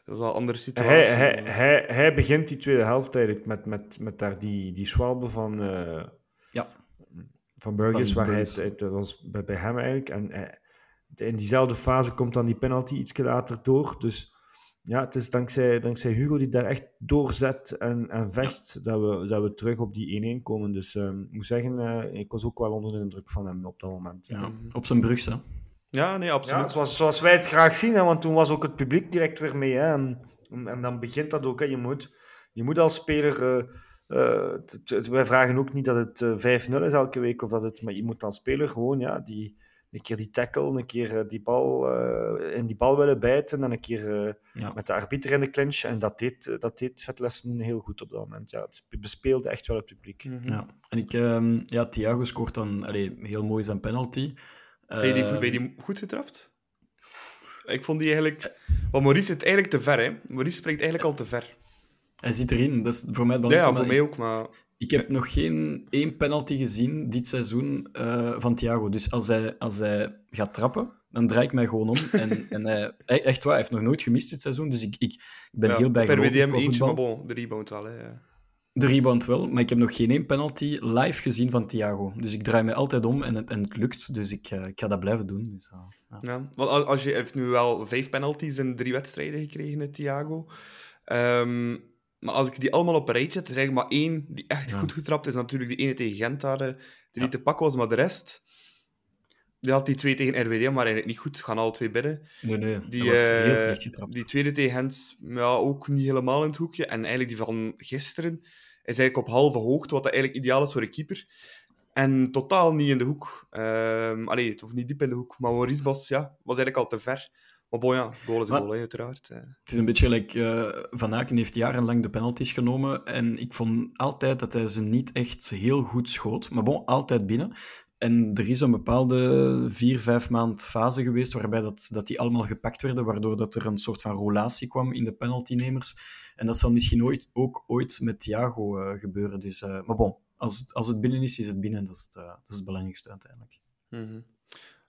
was wel een andere situatie. Hij, hij, hij, hij begint die tweede helft eigenlijk met, met, met daar die, die schwalbe van, eh Ja. van Burgers, Van waar hij het, het- dat was bij, bij hem eigenlijk. En hij- in diezelfde fase komt dan die penalty iets later door. Dus ja, het is dankzij, dankzij Hugo die daar echt doorzet en, en vecht, dat, we, dat we terug op die 1-1 komen. Dus ehm, ik moet zeggen, eh, ik was ook wel onder de indruk van hem op dat moment. Ja, op zijn brugse. hè. Ja, nee, Ja, absoluut. zoals, zoals wij het graag zien, hè, want toen was ook het publiek direct weer mee. Hè, en, en, en dan begint dat ook. Hè. Je, moet, je moet als speler. eh, eh, t- t- wij vragen ook niet dat het eh, 5-0 is elke week, of dat het, maar je moet als speler gewoon ja, die, een keer die tackle, een keer eh, die bal, eh, in die bal willen bijten en een keer eh, Ja. met de arbiter in de clinch. En dat deed, dat deed Vetlessen heel goed op dat moment. Ja, het spe- bespeelde echt wel het publiek. Mhm. Ja. En ik, ehm, ja, Thiago scoort dan allee, heel mooi zijn penalty. Vind je die, Eh, vind je die goed getrapt? Ik vond die eigenlijk... Want Maurice zit eigenlijk te ver, hè. Maurice springt eigenlijk al te ver. Hij zit erin. Dat is voor mij het Ja, ja, belangrijkste. voor mij ook, maar... Ik heb nog geen één penalty gezien dit seizoen eh, van Thiago. Dus als hij, als hij gaat trappen, dan draai ik mij gewoon om. En, en hij, echt waar, hij heeft nog nooit gemist dit seizoen. Dus ik, ik, ben ja, heel Per bijgelovig WDM eentje, maar bon, de rebound hè. ja. De rebound wel, maar ik heb nog geen één penalty live gezien van Thiago. Dus ik draai mij altijd om en het, en het lukt. Dus ik, eh, ik ga dat blijven doen. Dus, eh, ja. Ja, want als- je heeft nu wel vijf penalties in drie wedstrijden gekregen, Thiago. Ehm, maar als ik die allemaal op een rijtje zet, er is eigenlijk maar één die echt Ja. goed getrapt is. Natuurlijk die ene tegen Gent daar, eh, die Ja. niet te pakken was, maar de rest... Die had die twee tegen RWD, maar eigenlijk niet goed. Gaan alle twee binnen. Nee, nee, Die, was eh, heel slecht getrapt. Die tweede tegen Gent, ja, ook niet helemaal in het hoekje. En eigenlijk die van gisteren is eigenlijk op halve hoogte, wat dat eigenlijk ideaal is voor een keeper. En totaal niet in de hoek. Ehm allee, het hoeft niet diep in de hoek. Maar Maurice was, ja, was eigenlijk al te ver. Maar bon, ja, goal is Maar- goal, hè, uiteraard. Eh, Het is een beetje like, eh, Van Aken heeft jarenlang de penalties genomen en ik vond altijd dat hij ze niet echt heel goed schoot. Maar bon, altijd binnen. En er is een bepaalde vier, vijf maand fase geweest waarbij dat, dat die allemaal gepakt werden, waardoor dat er een soort van roulatie kwam in de penaltynemers. En dat zal misschien ooit, ook ooit met Thiago eh, gebeuren. Dus, maar bon, als het, als het binnen is, is het binnen. Dat is het, dat is het belangrijkste uiteindelijk. mhm.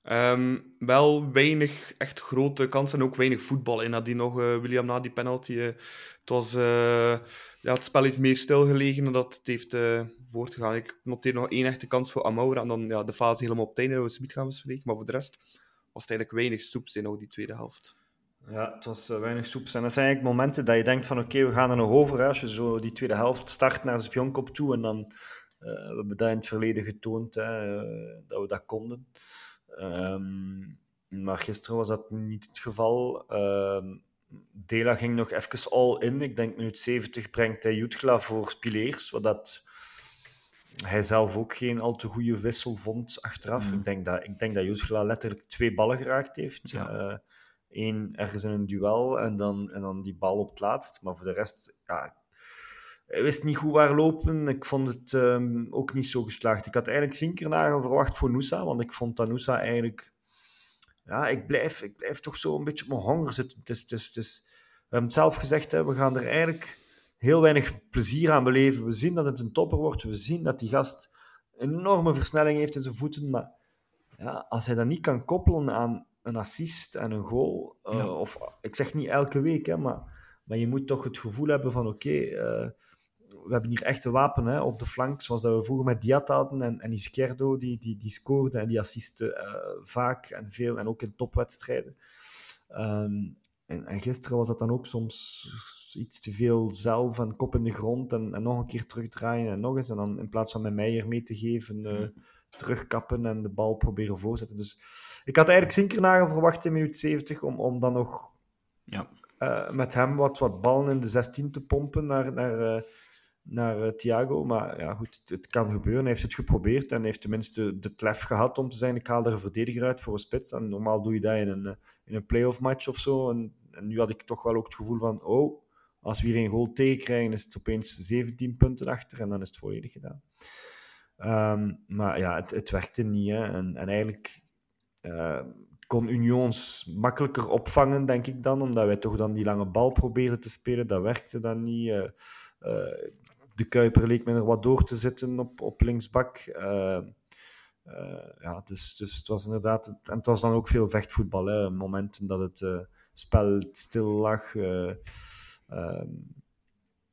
Ehm, wel weinig echt grote kansen en ook weinig voetbal in. Nadien nog, eh, William, na die penalty. eh, het, was, eh, ja, het spel heeft meer stilgelegen dan dat het heeft voortgegaan. Ik noteer nog één echte kans voor Amaura en dan ja, de fase helemaal op het einde, we het gaan bespreken. Maar voor de rest was het eigenlijk weinig soeps in die tweede helft. Ja, het was weinig soeps. En dat zijn eigenlijk momenten dat je denkt van oké, we gaan er nog over. Als je zo die tweede helft start naar de spionkop toe en dan... we hebben dat in het verleden getoond, hè, dat we dat konden. Ehm, maar gisteren was dat niet het geval. Ehm, Dela ging nog even all in. Ik denk minuut 70 brengt hij Jutgla voor Pileers, wat dat hij zelf ook geen al te goede wissel vond achteraf. Mm. Ik denk dat, ik denk dat Jutgla letterlijk twee ballen geraakt heeft. Ja. Eh, Eén ergens in een duel en dan, en dan die bal op het laatst. Maar voor de rest, ja, hij wist niet goed waar lopen. Ik vond het ehm, ook niet zo geslaagd. Ik had eigenlijk Zinkernagel verwacht voor Noosa, want ik vond dat Noosa eigenlijk... Ja, ik blijf, ik blijf toch zo een beetje op mijn honger zitten. Het is, het is, het is, we hebben het zelf gezegd, hè, we gaan er eigenlijk heel weinig plezier aan beleven. We zien dat het een topper wordt. We zien dat die gast een enorme versnelling heeft in zijn voeten. Maar ja, als hij dat niet kan koppelen aan een assist en een goal, eh, Ja. of ik zeg niet elke week, hè, maar, maar je moet toch het gevoel hebben van oké, eh, we hebben hier echt een wapen hè, op de flank, zoals dat we vroeger met Diat hadden en, en Izquierdo, die, die, die scoorde en die assiste eh, vaak en veel, en ook in topwedstrijden. Ehm, en, en gisteren was dat dan ook soms iets te veel zelf en kop in de grond en, en nog een keer terugdraaien en nog eens. En dan in plaats van met Meijer mee te geven, eh, terugkappen en de bal proberen voorzetten. Dus ik had eigenlijk Zinkernagel verwacht in minuut 70 om, om dan nog Ja. eh, met hem wat, wat ballen in de 16 te pompen naar, naar, naar eh, Thiago. Maar ja, goed, het, kan gebeuren. Hij heeft het geprobeerd en heeft tenminste de klef gehad om te zijn: ik haal er een verdediger uit voor een spits. En normaal doe je dat in een, eh, in een playoff match of zo. En, en nu had ik toch wel ook het gevoel van: oh, als we hier een goal tegenkrijgen, is het opeens 17 punten achter en dan is het volledig gedaan. Ehm, maar ja, het, het werkte niet. En, en eigenlijk eh, kon Unions makkelijker opvangen, denk ik dan, omdat wij toch dan die lange bal probeerden te spelen. Dat werkte dan niet. Eh, de Kuiper leek me er wat door te zitten op, op linksbak. Eh, eh, ja, dus, dus het was inderdaad... En het was dan ook veel vechtvoetbal. Momenten dat het eh, spel stil lag. eh, ehm,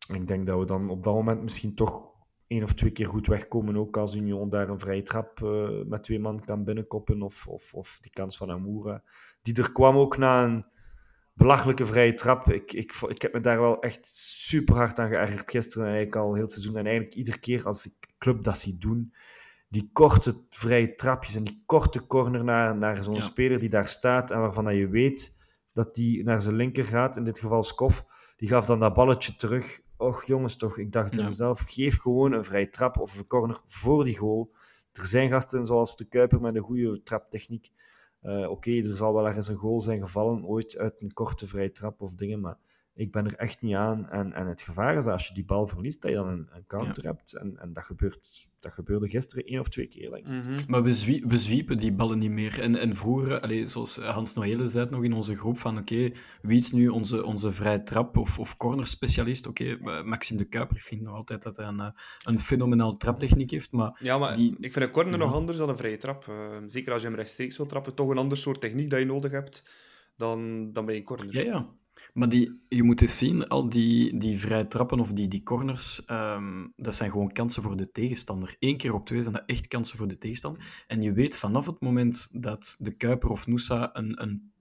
ik denk dat we dan op dat moment misschien toch één of twee keer goed wegkomen. Ook als Union daar een vrije trap met twee man kan binnenkoppen. Of, of, of die kans van Amoura. Die er kwam ook na een belachelijke vrije trap. Ik, ik, ik heb me daar wel echt super hard aan geërgerd gisteren. En eigenlijk al heel het seizoen. En eigenlijk iedere keer als ik club dat zie doen. Die korte vrije trapjes en die korte corner naar, naar zo'n Ja. speler die daar staat. En waarvan dat je weet dat die naar zijn linker gaat. In dit geval Skof. Die gaf dan dat balletje terug. Och jongens toch, ik dacht bij Ja. mezelf, geef gewoon een vrije trap of een corner voor die goal. Er zijn gasten zoals de Kuiper met een goede traptechniek. Eh, Oké, er zal wel ergens een goal zijn gevallen, ooit uit een korte vrije trap of dingen, maar ik ben er echt niet aan. En, en het gevaar is dat als je die bal verliest, dat je dan een, een counter hebt. En, en dat, gebeurt, dat gebeurde gisteren één of twee keer, denk ik. Mhm. Maar we, zwie- we zwiepen die ballen niet meer. En, en vroeger, allee, zoals Hans Noëlle zei nog in onze groep, van oké, wie is nu onze, onze vrije trap of, of corner specialist? Oké, eh, Maxime de Kuiper, ik vind nog altijd dat hij een, eh, een fenomenaal traptechniek heeft, maar Ja, maar Die- ik vind een corner Ja. nog anders dan een vrije trap. Eh, zeker als je hem rechtstreeks wil trappen, toch een ander soort techniek dat je nodig hebt dan, dan bij een corner. Ja, ja. Maar die, je moet eens zien, al die, die vrije trappen of die, die corners, ehm, dat zijn gewoon kansen voor de tegenstander. Eén keer op twee zijn dat echt kansen voor de tegenstander. En je weet vanaf het moment dat de Kuiper of Noosa een, een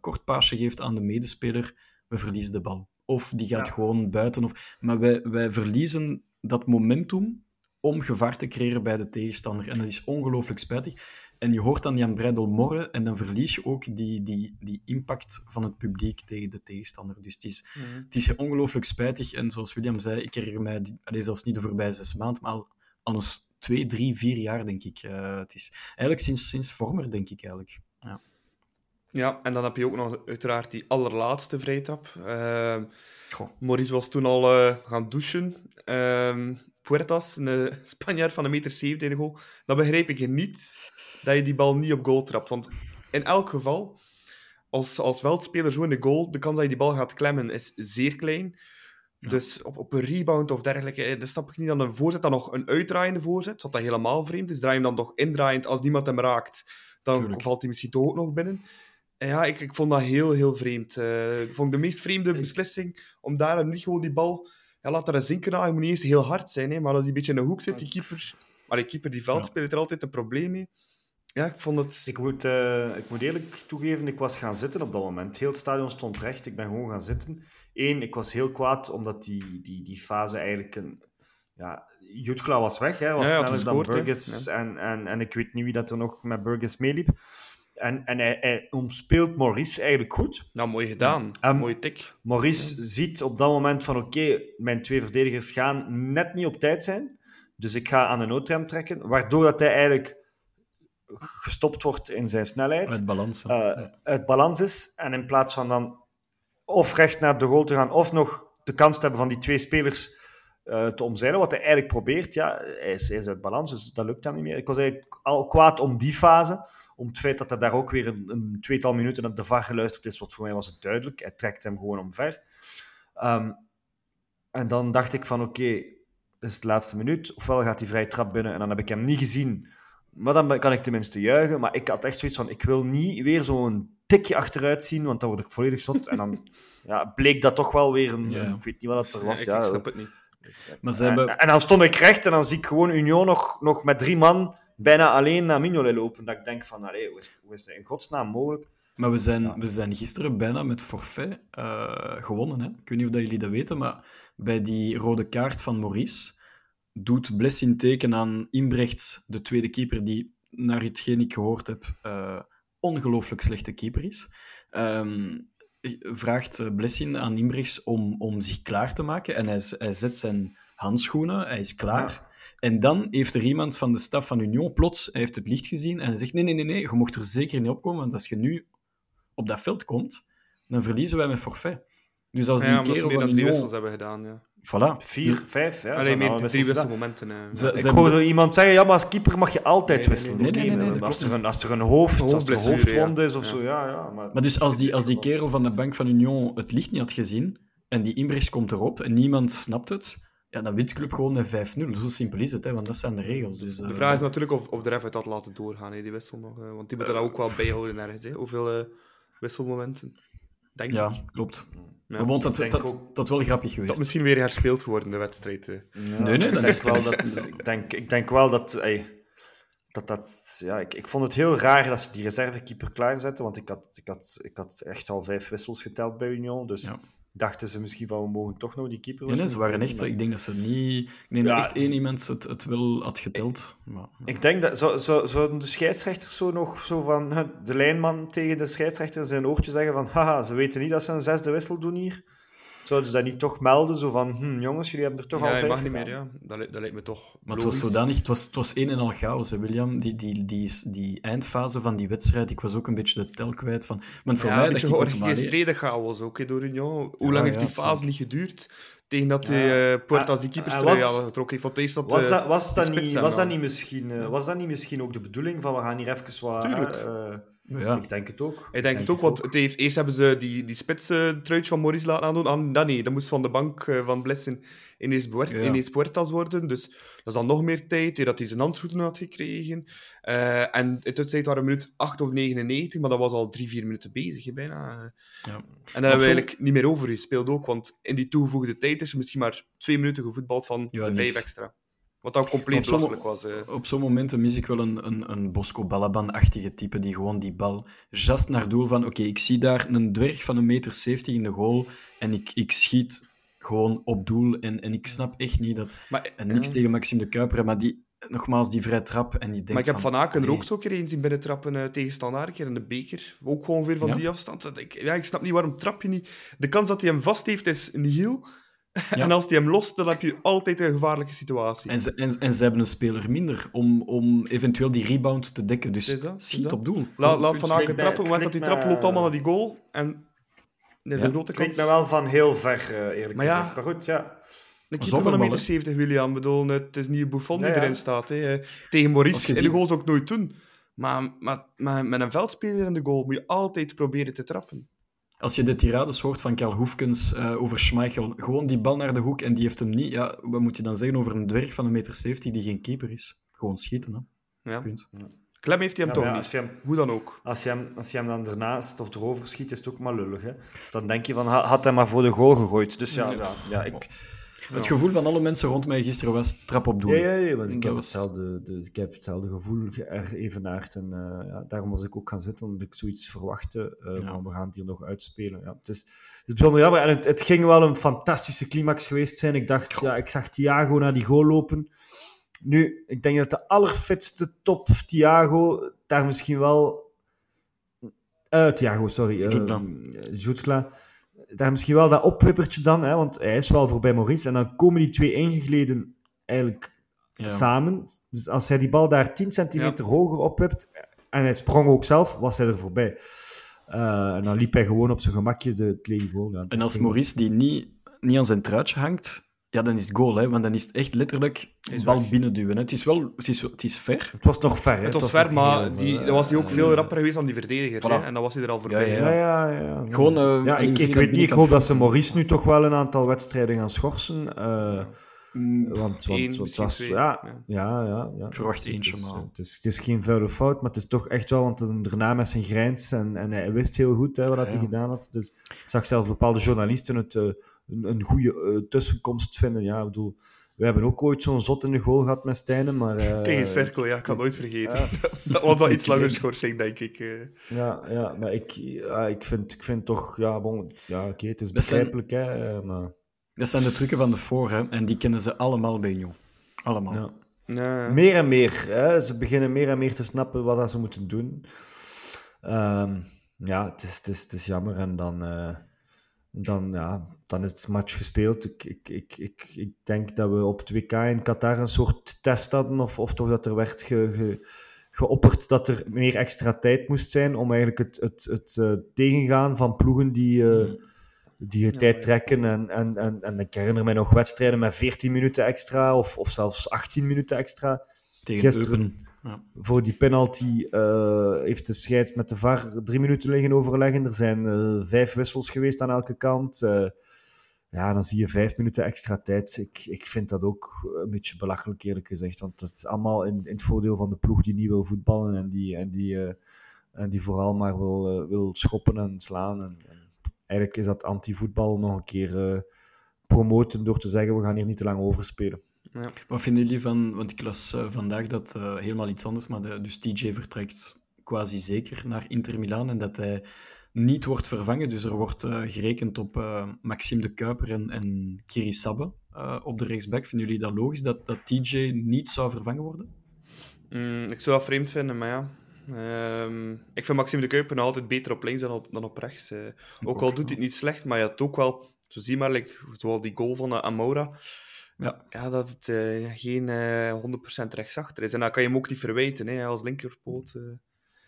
kort paasje geeft aan de medespeler, we verliezen de bal. Of die gaat Ja. gewoon buiten. Of... Maar wij, wij verliezen dat momentum om gevaar te creëren bij de tegenstander. En dat is ongelooflijk spijtig. En je hoort dan Jan Breidel morren en dan verlies je ook die, die, die impact van het publiek tegen de tegenstander. Dus het is, Mhm. het is ongelooflijk spijtig. En zoals William zei, ik herinner mij, allee, zelfs niet de voorbije zes maanden, maar al, al eens twee, drie, vier jaar, denk ik. Eh, het is eigenlijk sinds, sinds Vormer, denk ik eigenlijk. Ja. Ja, en dan heb je ook nog uiteraard die allerlaatste vrije trap. Ehm. Maurice was toen al eh, gaan douchen. Ehm, Puertas, een eh, Spanjaard van een meter 70 in de goal. Dan begrijp ik niet dat je die bal niet op goal trapt. Want in elk geval, als, als veldspeler zo in de goal, de kans dat je die bal gaat klemmen is zeer klein. Ja. Dus op, op een rebound of dergelijke, eh, dan snap ik niet dan een voorzet dan nog een uitdraaiende voorzet, wat dat helemaal vreemd is. Draai hem dan toch indraaiend als niemand hem raakt, dan Tuurlijk. valt hij misschien toch ook nog binnen. En ja, ik, ik vond dat heel, heel vreemd. Eh, ik vond de meest vreemde beslissing om daar niet gewoon die bal... Ja, laat er een zinken aan. Je moet niet eens heel hard zijn, hè, maar als die een beetje in de hoek zit, die keeper... Maar die keeper, die veldspeler, heeft er altijd een probleem mee. Ja, ik vond het... Ik moet, eh, ik moet eerlijk toegeven, ik was gaan zitten op dat moment. Heel het stadion stond recht, ik ben gewoon gaan zitten. Eén, ik was heel kwaad omdat die, die, die fase eigenlijk een, ja, Jutkla was weg, hè, was Ja, hij sneller dan. Burgess. En, en, en ik weet niet wie dat er nog met Burgess meeliep. En, en hij, hij omspeelt Maurice eigenlijk goed. Nou, mooi gedaan. Ehm, Mooie tik. Maurice ziet op dat moment van oké, mijn twee verdedigers gaan net niet op tijd zijn. Dus ik ga aan de noodrem trekken. Waardoor dat hij eigenlijk gestopt wordt in zijn snelheid. Uit balans. hè. eh, uit balans is. En in plaats van dan of recht naar de goal te gaan, of nog de kans te hebben van die twee spelers eh, te omzeilen, wat hij eigenlijk probeert, ja, hij is, hij is uit balans, dus dat lukt hem niet meer. Ik was eigenlijk al kwaad om die fase, om het feit dat hij daar ook weer een, een tweetal minuten op de VAR geluisterd is, wat voor mij was het duidelijk. Hij trekt hem gewoon omver. Ehm, en dan dacht ik van, oké, is de laatste minuut, ofwel gaat hij vrij trap binnen en dan heb ik hem niet gezien, maar dan kan ik tenminste juichen. Maar ik had echt zoiets van, ik wil niet weer zo'n tikje achteruit zien, want dan word ik volledig zot. En dan ja, bleek dat toch wel weer een... Ja. ik weet niet wat dat er was. ik, Ja, ik snap het niet. Maar ze en, hebben... en dan stond ik recht en dan zie ik gewoon Union nog, nog met drie man bijna alleen naar Mignolet lopen. Dat ik denk van, allee, hoe, is, hoe is dat in godsnaam mogelijk? Maar we zijn, we zijn gisteren bijna met forfait eh, gewonnen. Hè? Ik weet niet of dat jullie dat weten, maar bij die rode kaart van Maurice doet Blessin teken aan Imbrechts, de tweede keeper, die, naar hetgeen ik gehoord heb, eh, ongelooflijk slechte keeper is. Ehm, vraagt eh, Blessin aan Imbrechts om, om zich klaar te maken en hij, hij zet zijn handschoenen, hij is klaar. En dan heeft er iemand van de staf van Union plots, hij heeft het licht gezien en hij zegt nee, nee, nee, nee, je mocht er zeker niet opkomen, want als je nu op dat veld komt, dan verliezen wij met forfait. Dus als die ja, kerel van Union... hebben gedaan. Ja. Voilà. Vier, vijf, ja. Alleen meer hadden drie wisselmomenten. eh. Ze- Ja. ze Ik hoorde iemand zeggen, ja, maar als keeper mag je altijd nee, wisselen. nee, nee, nee, nee, als, er een, als er een hoofd, als er een Hoofdblessure, hoofdwond ja. is of Ja. zo, ja, ja. Maar, Maar dus als die, als die kerel van de bank van Union het licht niet had gezien en die Imbrechts komt erop en niemand snapt het, ja, dan wint de club gewoon met 5-0. Zo simpel is het, hè, want dat zijn de regels. Dus, De eh, vraag is natuurlijk of, of de ref het had laten doorgaan, hè, die wissel nog. eh, want die moeten dat ook wel bijhouden ergens. Hè. Hoeveel eh, wisselmomenten? Denk Ja, ik. klopt. Ja. Maar want dat, dat, ook- dat wel grappig Dat geweest. misschien weer herspeeld worden, de wedstrijd. Ja, Nee, nee, ik dat denk is- wel dat dat, ik, denk, ik denk wel dat, ey, dat, dat ja, ik, ik vond het heel raar dat ze die reservekeeper klaarzetten, want ik had, ik, had, ik had echt al vijf wissels geteld bij Union, dus Ja. Dachten ze misschien van we mogen toch nog die keeper Nee, nee, ze waren echt zo. Ik denk dat ze niet. Ik denk Ja, dat echt één iemand het, het wel had geteld. Maar, ja. Ik denk dat zo, zo, zouden de scheidsrechters zo nog zo van de lijnman tegen de scheidsrechter zijn oortje zeggen van haha, ze weten niet dat ze een zesde wissel doen hier. Zouden ze dat niet toch melden? Zo van, hm, jongens, jullie hebben er toch ja, al vijf mag niet meer, ja. Dat, li- dat lijkt me toch. Maar het was zodanig, het was, het was een en al chaos, hè, William. Die, die, die, die eindfase van die wedstrijd, ik was ook een beetje de tel kwijt van. Want voor ja, mij een dacht beetje ik georchestreerde chaos ook hè, door Union. Hoe Ja, lang heeft die fase niet geduurd? Tegen dat Ja. die uh, Portas die keepers terug was- hadden getrokken. heeft. Want eerst dat, Was eh, dat, was, dat niet, was, dat niet misschien, eh, was dat niet misschien ook de bedoeling van we gaan hier even wat... Ja. Ik denk het ook. Ik denk het ook, want het heeft, eerst hebben ze die, die spitse truitje van Maurice laten aandoen. Ah, dat niet, dat moest van de bank eh, van Blessen ineens, ineens Puertas worden. Dus dat is dan nog meer tijd, hè, dat hij zijn handschoenen had gekregen. Eh, en in tussentijd waren minuut 8 of 99, maar dat was al drie, vier minuten bezig, hè, bijna. Ja. En daar hebben we eigenlijk niet meer over gespeeld ook, want in die toegevoegde tijd is er misschien maar twee minuten gevoetbald van Ja, de niks. vijf extra. Wat dan compleet belachelijk was. eh. Op zo'n momenten mis ik wel een, een, een Bosco Balaban-achtige type die gewoon die bal just naar doel van oké, ik zie daar een dwerg van een meter 70 in de goal en ik, ik schiet gewoon op doel en, en ik snap echt niet dat... Maar, En niks ja. tegen Maxime de Kuiper, maar die, nogmaals, die vrij trap en die denkt Maar ik heb Van Aken er ook zo een keer eens zien binnentrappen uh, tegen Standaard, keer in de beker. Ook gewoon weer van Ja. die afstand. Ik, ja, ik snap niet waarom trap je niet. De kans dat hij hem vast heeft is nihil. En als hij hem lost, dan heb je altijd een gevaarlijke situatie. En ze, en, en ze hebben een speler minder om, om eventueel die rebound te dekken. Dus Is dat? Schiet dat? op doel. La, laat. Van Aken klinkt trappen. Moment dat klinkt trapt, me- loopt allemaal naar die goal. En nee, de Ja. grote Klinkt kans... me wel van heel ver, eh, eerlijk Maar ja, gezegd. Maar goed, ja. Een keeper Zonder van een bal, meter 70, William. Bedoel, het is niet Buffon die Ja, ja. erin staat. Hè. Tegen Maurice in de ziet- goal zou ik nooit doen. Maar, maar, maar met een veldspeler in de goal moet je altijd proberen te trappen. Als je de tirades hoort van Karl Hoefkens eh, over Schmeichel, gewoon die bal naar de hoek en die heeft hem niet. Ja, wat moet je dan zeggen over een dwerg van een meter 70 die geen keeper is? Gewoon schieten, hè. Ja. Punt. Klem heeft hij hem Ja, toch ja, niet. hem- Hoe dan ook. Als je, hem, als je hem dan ernaast of erover schiet, is het ook maar lullig. Hè? Dan denk je van, ha- had hij maar voor de goal gegooid. Dus ja, ja, ja, ik, Het gevoel van alle mensen rond mij gisteren was trap op doel. Ja, ja, ja, want ik heb, was- hetzelfde, de, ik heb hetzelfde gevoel er evenaard. En eh, ja, daarom was ik ook gaan zitten, omdat ik zoiets verwachtte eh, van we gaan het hier nog uitspelen. Ja, het, is, het is bijzonder jammer. En het, het ging wel een fantastische climax geweest zijn. Ik dacht, ja, ik zag Thiago naar die goal lopen. Nu, ik denk dat de allerfitste top Thiago daar misschien wel... eh Thiago, sorry. Jutgla. Daar misschien wel dat opwippertje dan, hè, want hij is wel voorbij Maurice. En dan komen die twee ingegleden eigenlijk Ja. samen. Dus als hij die bal daar 10 centimeter hoger opwipt en hij sprong ook zelf, was hij er voorbij. Eh, en dan liep hij gewoon op zijn gemakje de, het. Ja, En als Maurice die niet, niet aan zijn truitje hangt, ja, dan is het goal, hè, want dan is het echt letterlijk Is bal weg. binnenduwen. hè. Het is wel het is, het is ver. Het was nog ver. hè. Het was ver, maar die, eh, dan was hij ook eh, veel rapper geweest dan die verdediger. Voilà. Hè? En dan was hij er al voorbij. Ja, Ja, ja, ja. Gewoon, eh, ja, ik, ik weet niet. Ik hoop dat ze. Maurice nu toch wel een aantal wedstrijden gaan schorsen. eh, Mm, want want, Eén, want was, twee, ja, ja. ja, ja, verwacht eentje, het is, maar- Het is, het is geen vuile fout, maar het is toch echt wel, want daarna met zijn grijns en, en hij wist heel goed hè, wat hij Ja. gedaan had. Dus ik zag zelfs bepaalde journalisten het eh, een, een goede eh, tussenkomst vinden. Ja, ik bedoel, we hebben ook ooit zo'n zot in de goal gehad met Stijnen, maar... eh, Kijk, een cirkel, ja, ik kan het nooit vergeten. ja. dat was wel iets langer schorsing, denk ik. eh. Ja, ja, maar ik, ja, ik, vind, ik vind toch, ja, bon, ja oké, het is Dat zijn- begrijpelijk, hè, eh, maar... Dat zijn de trucken van de voor, hè, en die kennen ze allemaal bij Union. Allemaal. Ja. Ja. Meer en meer. Hè? Ze beginnen meer en meer te snappen wat dat ze moeten doen. Ehm, ja, het is, het, is, het is jammer. En dan, eh, dan, ja, dan is het match gespeeld. Ik, ik, ik, ik, ik denk dat we op het WK in Qatar een soort test hadden. Of, of toch dat er werd ge, ge- geopperd dat er meer extra tijd moest zijn om eigenlijk het, het, het eh, tegengaan van ploegen die... eh, die je tijd trekken. En, en, en, en ik herinner mij nog wedstrijden met 14 minuten extra of, of zelfs 18 minuten extra. Tegen Gisteren-. Ja. Voor die penalty eh, heeft de scheids met de VAR drie minuten liggen overleggen. Er zijn vijf wissels geweest aan elke kant. Ja, dan zie je vijf minuten extra tijd. Ik, ik vind dat ook een beetje belachelijk, eerlijk gezegd. Want dat is allemaal in, in het voordeel van de ploeg die niet wil voetballen en die, en die, eh, en die vooral maar wil, eh, wil schoppen en slaan. En, en eigenlijk is dat anti-voetbal nog een keer eh, promoten door te zeggen: we gaan hier niet te lang over spelen. Wat vinden jullie van, want ik las vandaag dat eh, helemaal iets anders, maar de, dus TJ vertrekt quasi zeker naar Inter Milaan en dat hij niet wordt vervangen. Dus er wordt eh, gerekend op eh, Maxime de Kuiper en, en Kiri Sabbe eh, op de rechtsback. Vinden jullie dat logisch dat, dat TJ niet zou vervangen worden? Mm, ik zou dat vreemd vinden, maar ja. Ehm, ik vind Maxime de Kuiper nog altijd beter op links dan op, dan op rechts. eh. ook al ook, doet hij het niet slecht, maar je had ook wel, zo zie maar, like, zoals die goal van Amoura, Ja. ja, dat het geen eh 100% rechtsachter is. En dan kan je hem ook niet verwijten hè, als linkerpoot.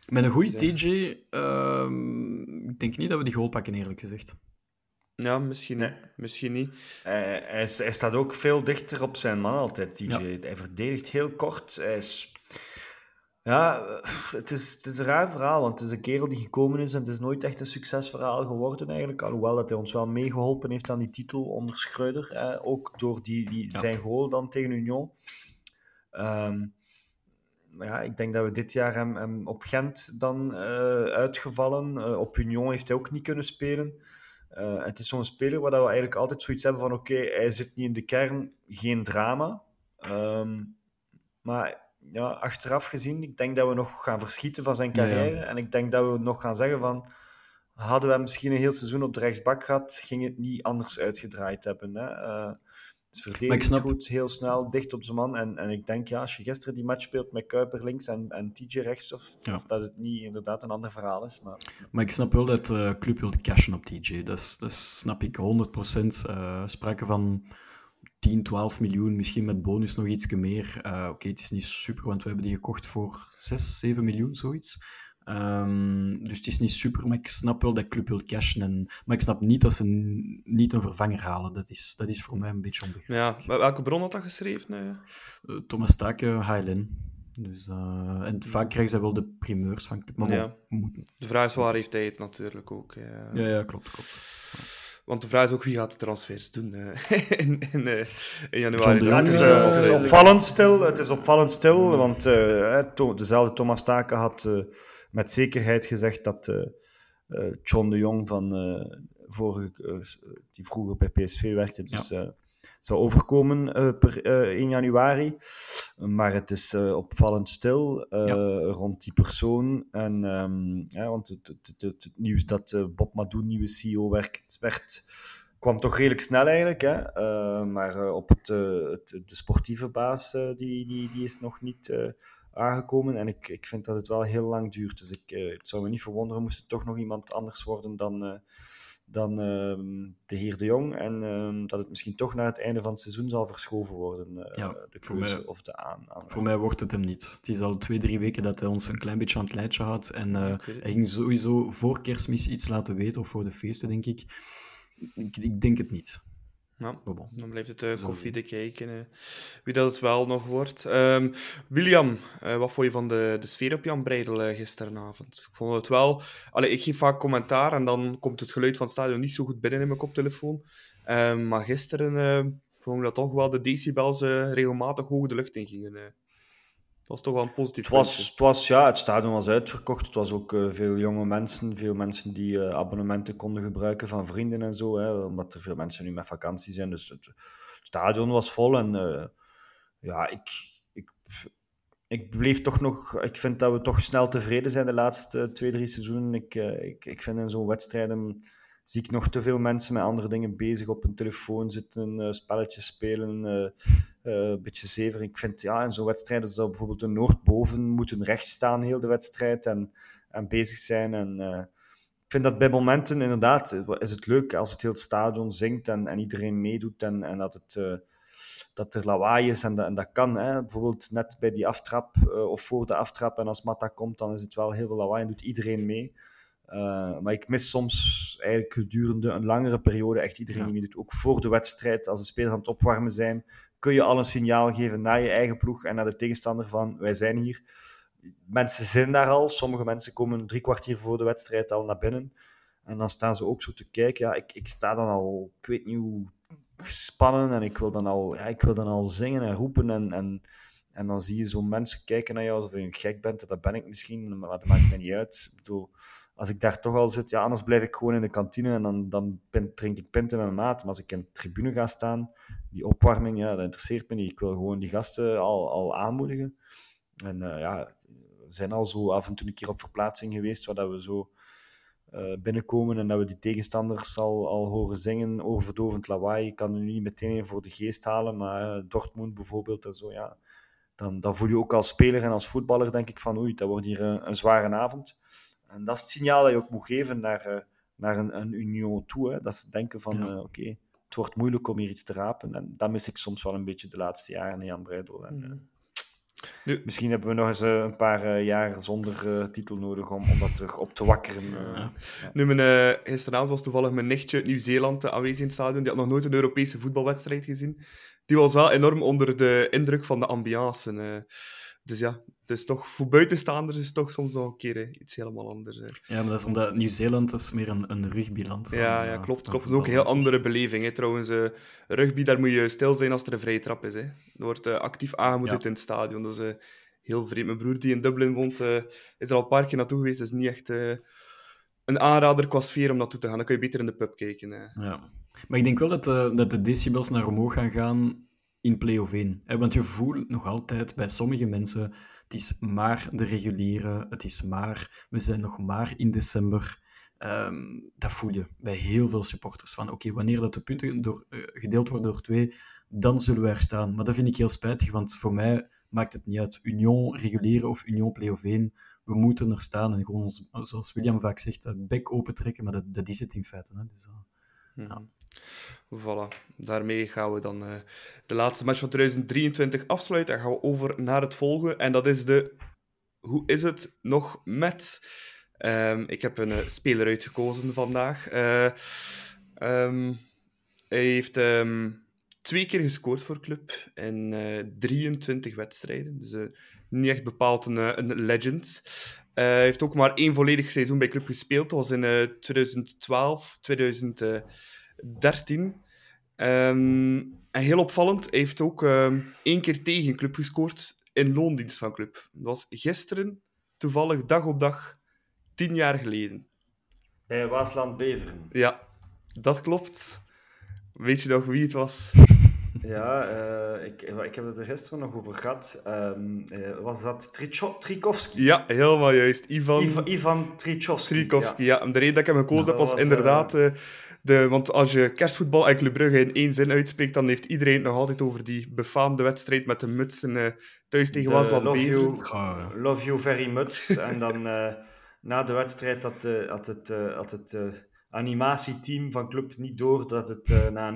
Met een goede Dus, TJ, ehm, ik denk niet dat we die goal pakken, eerlijk gezegd. Ja, misschien, Nee. misschien niet. Hij, hij, staat ook veel dichter op zijn man altijd, TJ. Ja. Hij verdedigt heel kort. Hij is... Ja, het is, het is een raar verhaal, want het is een kerel die gekomen is en het is nooit echt een succesverhaal geworden eigenlijk. Alhoewel dat hij ons wel meegeholpen heeft aan die titel onder Schreuder. Eh, ook door die, die, Ja. zijn goal dan tegen Union. Ehm, maar ja, ik denk dat we dit jaar hem, hem op Gent dan eh, uitgevallen. Eh, op Union heeft hij ook niet kunnen spelen. Eh, het is zo'n speler waar dat we eigenlijk altijd zoiets hebben van oké, hij zit niet in de kern, geen drama. Ehm, maar ja, achteraf gezien, ik denk dat we nog gaan verschieten van zijn ja. carrière. En ik denk dat we nog gaan zeggen van hadden we hem misschien een heel seizoen op de rechtsbak gehad, ging het niet anders uitgedraaid hebben. Hè? Het verdedigend snap- goed, heel snel, dicht op zijn man. En, en ik denk, ja, als je gisteren die match speelt met Kuiper links en, en TJ rechts, of, Ja. of dat het niet inderdaad een ander verhaal is. Maar Maar ik snap wel dat de club wil cashen op TJ. Dat, is- dat snap ik 100%. Eh sprake van 10, 12 miljoen, misschien met bonus nog iets meer. Eh, Oké, het is niet super, want we hebben die gekocht voor 6, 7 miljoen, zoiets. Ehm, dus het is niet super, maar ik snap wel dat club wil cashen. En, maar ik snap niet dat ze niet een vervanger halen. Dat is, dat is voor mij een beetje onbegrijpelijk. Ja, maar welke bron had dat geschreven? eh? Eh, Thomas Taken, HLN. Dus, eh, en vaak krijgen zij wel de primeurs van club. Maar Ja. bon, moet- De vraag is waar heeft hij het natuurlijk ook. eh. ja, ja, klopt, klopt. Want de vraag is ook wie gaat de transfers doen eh, in, in, eh, in januari. Ja, het, is, het is opvallend stil. Het is opvallend stil, want eh, To- dezelfde Thomas Taken had eh, met zekerheid gezegd dat eh, eh, John de Jong van eh, vorige, die vroeger bij PSV werkte, dus zou overkomen per 1 januari. Maar het is opvallend stil rond die persoon. En, um, ja, want het, het, het, het nieuws dat Bob Madou nieuwe CEO werkt, werd kwam toch redelijk snel eigenlijk. Hè? Uh, maar uh, op het, uh, het, de sportieve baas, die, die, die is nog niet aangekomen. En ik, ik vind dat het wel heel lang duurt. Dus ik, het zou me niet verwonderen moest het toch nog iemand anders worden dan, dan ehm, de heer De Jong. En ehm, dat het misschien toch naar het einde van het seizoen zal verschoven worden. ja, de keuze of de aan, aan, Voor mij wordt het hem niet. Het is al twee, drie weken dat hij ons een klein beetje aan het lijntje had. En hij ging sowieso voor kerstmis iets laten weten, of voor de feesten, denk ik ik, ik denk het niet. Ja, dan blijft het uh, koffie kijken uh, wie dat het wel nog wordt. Um, William, uh, wat vond je van de, de sfeer op Jan Breidel gisteravond? Ik vond het wel... Allee, ik geef vaak commentaar en dan komt het geluid van het stadion niet zo goed binnen in mijn koptelefoon. Um, maar gisteren vond ik dat toch wel de decibels regelmatig hoog de lucht in gingen was toch wel een positief het was, het was, ja, het stadion was uitverkocht. Het was ook uh, veel jonge mensen, veel mensen die uh, abonnementen konden gebruiken van vrienden en zo, hè, omdat er veel mensen nu met vakantie zijn. Dus het, stadion was vol en uh, ja, ik, ik, ik bleef toch nog... Ik vind dat we toch snel tevreden zijn de laatste twee, drie seizoenen. Ik, ik, ik vind in zo'n wedstrijden zie ik nog te veel mensen met andere dingen bezig op hun telefoon zitten, uh, spelletjes spelen, uh, uh, een beetje zever. Ik vind, ja, in zo'n wedstrijd zou bijvoorbeeld een Noordboven moeten recht staan heel de wedstrijd en, en bezig zijn. En, ik vind dat bij momenten inderdaad is het leuk als het heel stadion zingt en, en iedereen meedoet en, en dat, het, dat er lawaai is en dat, en dat kan. Hè. Bijvoorbeeld net bij die aftrap of voor de aftrap en als Matta komt, dan is het wel heel veel lawaai en doet iedereen mee. Uh, maar ik mis soms eigenlijk gedurende een langere periode echt iedereen die meedoet. Ook voor de wedstrijd, als de spelers aan het opwarmen zijn, kun je al een signaal geven naar je eigen ploeg en naar de tegenstander van wij zijn hier. Mensen zijn daar al. Sommige mensen komen drie kwartier voor de wedstrijd al naar binnen. En dan staan ze ook zo te kijken. Ja, ik, ik sta dan al, ik weet niet hoe gespannen en ik wil dan al, ja, ik wil dan al zingen en roepen en, en en dan zie je zo mensen kijken naar jou alsof je gek bent. Dat ben ik misschien, maar dat maakt me niet uit. Ik bedoel, als ik daar toch al zit, ja, anders blijf ik gewoon in de kantine en dan, dan drink ik pinten met mijn maat. Maar als ik in de tribune ga staan, die opwarming, ja, dat interesseert me niet. Ik wil gewoon die gasten al, al aanmoedigen. En uh, ja, we zijn al zo af en toe een keer op verplaatsing geweest, waar dat we zo uh, binnenkomen en dat we die tegenstanders al, al horen zingen, oververdovend lawaai. Ik kan er nu niet meteen voor de geest halen, maar uh, Dortmund bijvoorbeeld en zo, ja. Dan, dan voel je ook als speler en als voetballer, denk ik, van oei, dat wordt hier een zware avond. En dat is het signaal dat je ook moet geven naar, uh, naar een, een union toe. Hè? Dat ze denken van, ja. uh, oké, het wordt moeilijk om hier iets te rapen. En dat mis ik soms wel een beetje de laatste jaren in Jan Breidel. En, mm. nu, misschien hebben we nog eens een paar jaar zonder titel nodig om, om dat terug op te wakkeren. Ja. Nu, mijn, gisteravond was toevallig mijn nichtje uit Nieuw-Zeeland aanwezig in het stadion. Die had nog nooit een Europese voetbalwedstrijd gezien. Die was wel enorm onder de indruk van de ambiance. Dus ja, dus toch voor buitenstaanders is het toch soms nog een keer iets helemaal anders. Hè. Ja, maar dat is omdat Nieuw-Zeeland is meer een, een rugbyland. Ja, ja, klopt. klopt. Het is ook een heel andere beleving. Hè. Trouwens, uh, rugby, daar moet je stil zijn als er een vrije trap is. Hè. Er wordt uh, actief aangemoedigd ja. in het stadion. Dat is uh, heel vreemd. Mijn broer die in Dublin woont, is er al een paar keer naartoe geweest. Dat is niet echt een aanrader qua sfeer om naartoe te gaan. Dan kun je beter in de pub kijken. Ja. Maar ik denk wel dat, dat de decibels naar omhoog gaan gaan in play-off 1. Want je voelt nog altijd bij sommige mensen, het is maar de reguliere, het is maar, we zijn nog maar in december. Um, dat voel je bij heel veel supporters. Van oké, wanneer dat de punten door, uh, gedeeld worden door twee, dan zullen we er staan. Maar dat vind ik heel spijtig, want voor mij maakt het niet uit. Union reguliere of Union play-off 1, we moeten er staan en gewoon, zoals William vaak zegt, bek open trekken, maar dat, is het in feite. Hè. Dus, Voilà, daarmee gaan we dan uh, de laatste match van 2023 afsluiten en gaan we over naar het volgende. En dat is de Hoe is het nog met? Um, ik heb een uh, speler uitgekozen vandaag. Uh, um, hij heeft um, twee keer gescoord voor club in 23 wedstrijden. Dus niet echt bepaald een, een legend. Hij heeft ook maar één volledig seizoen bij club gespeeld. Dat was in 2012, 2013. Um, en heel opvallend, hij heeft ook um, één keer tegen club gescoord in loondienst van club. Dat was gisteren, toevallig dag op dag, tien jaar geleden. Bij Waasland Beveren. Ja, dat klopt. Weet je nog wie het was? Ja, uh, ik, ik heb het er gisteren nog over gehad. Um, uh, was dat Tricho Trikovski? Ja, helemaal juist. Ivan, Ivan, Ivan Trikovski. Trikovski, ja. ja. De reden dat ik hem gekozen heb was, was inderdaad... Uh, de, want als je kerstvoetbal en Club Brugge in één zin uitspreekt, dan heeft iedereen het nog altijd over die befaamde wedstrijd met de mutsen thuis tegen Wasland love you, love you very much. en dan na de wedstrijd had, had het... Had het animatieteam van club niet door dat het uh, na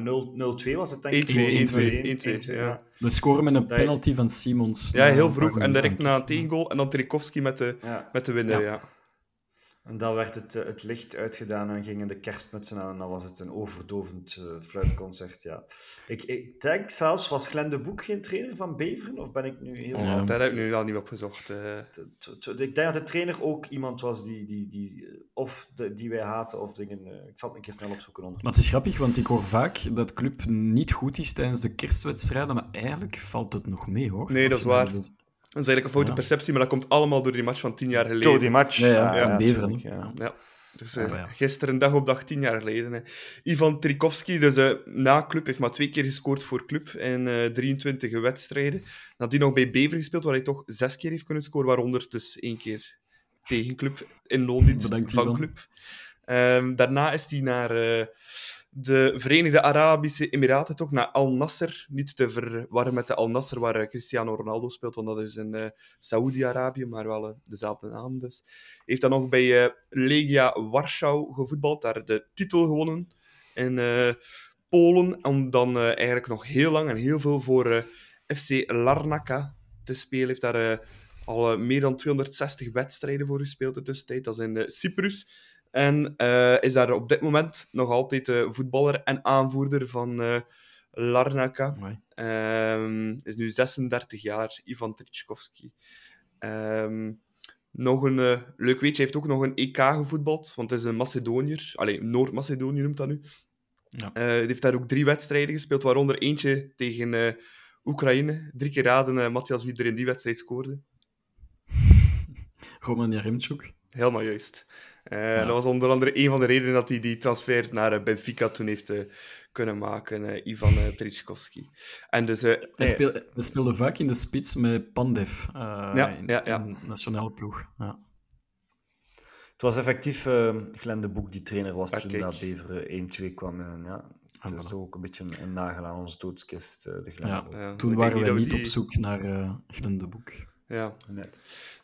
0-2 was. Het denk ik 1-2. Ja. We scoren met een penalty van Simons. Ja, heel vroeg. En direct na een tegengoal. En dan Trikovski met de, ja. met de winnaar. Ja. En dan werd het, eh, het licht uitgedaan en gingen de kerstmutsen aan. En dan was het een overdovend uh, fluitconcert. Ja. Ik, ik denk zelfs, was Glenn de Boek geen trainer van Beveren? Of ben ik nu heel... Ja, daar heb ik nu al niet op gezocht. Uh... Ik denk dat de trainer ook iemand was die, die, die, of de, die wij haten of dingen... ik zal het een keer snel opzoeken. Onder. Maar het is grappig, want ik hoor vaak dat club niet goed is tijdens de kerstwedstrijden. Maar eigenlijk valt het nog mee, hoor. Nee, dat is waar. Dus dat is eigenlijk een foute perceptie, maar dat komt allemaal door die match van tien jaar geleden. Door die match. Ja, ja, ja, Beveren. Ja. ja. Dus uh, gisteren, dag op dag, tien jaar geleden. Hè. Ivan Trikovski, dus uh, na club, heeft maar twee keer gescoord voor club in uh, 23 wedstrijden. Nadien nog bij Bever gespeeld, waar hij toch zes keer heeft kunnen scoren, waaronder dus één keer tegen club in loondienst van club. Um, daarna is hij naar de Verenigde Arabische Emiraten toch naar Al Nasser. Niet te verwarren met de Al Nasser waar eh, Cristiano Ronaldo speelt, want dat is in uh, Saoedi-Arabië, maar wel uh, dezelfde naam dus. Heeft dan nog bij uh, Legia Warschau gevoetbald, daar de titel gewonnen in Polen. Om dan eigenlijk nog heel lang en heel veel voor FC Larnaca te spelen. Heeft daar al meer dan 260 wedstrijden voor gespeeld in de tussentijd. Dat is in Cyprus. En uh, is daar op dit moment nog altijd uh, voetballer en aanvoerder van uh, Larnaca. Um, is nu 36 jaar, Ivan Trichkovski. Um, nog een leuk weetje, hij heeft ook nog een EK gevoetbald, want hij is een Macedoniër. Allee, Noord-Macedonië noemt dat nu. Ja. hij heeft daar ook drie wedstrijden gespeeld, waaronder eentje tegen Oekraïne. Drie keer raden, Matthias, wie er in die wedstrijd scoorde. Roman Jaremchuk. Helemaal juist. Uh, Dat was onder andere een van de redenen dat hij die transfer naar uh, Benfica toen heeft uh, kunnen maken, Ivan uh, En dus, hij, speelde, hij, speelde vaak in de spits met Pandev ja, in, ja, ja. in nationale ploeg. Ja. Het was effectief Glenn de Boek die trainer was ah, toen dat Beveren 1-2 kwam. En, ja, het ah, is ook een beetje een, nagel aan onze doodskist, de Glenn ja, Toen waren we niet die... op zoek naar Glenn de Boek. Ja. Nee.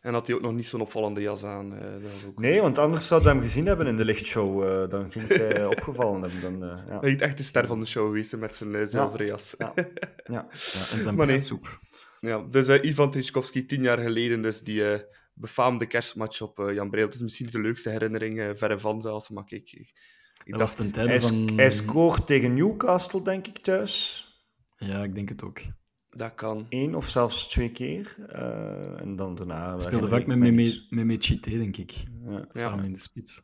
En had hij ook nog niet zo'n opvallende jas aan. Uh, ook... Nee, want anders zouden we hem gezien hebben in de lichtshow. Uh, dan ging het uh, opgevallen hebben. Dan, uh, ja. Hij is echt de ster van de show geweest met zijn zilveren jas. Ja. ja. ja. en zijn nee. Ja, dus Ivan Trichkovski, tien jaar geleden, dus die befaamde kerstmatch op Jan Breel. Het is misschien niet de leukste herinnering, verre van zelfs, maar kijk... Ik, ik dacht, was ten hij, van... hij scoort tegen Newcastle, denk ik, thuis. Ja, ik denk het ook. Dat kan. Eén of zelfs twee keer. Uh, en dan daarna... speelde vaak met Meme, Meme denk ik. Ja. Samen in de spits.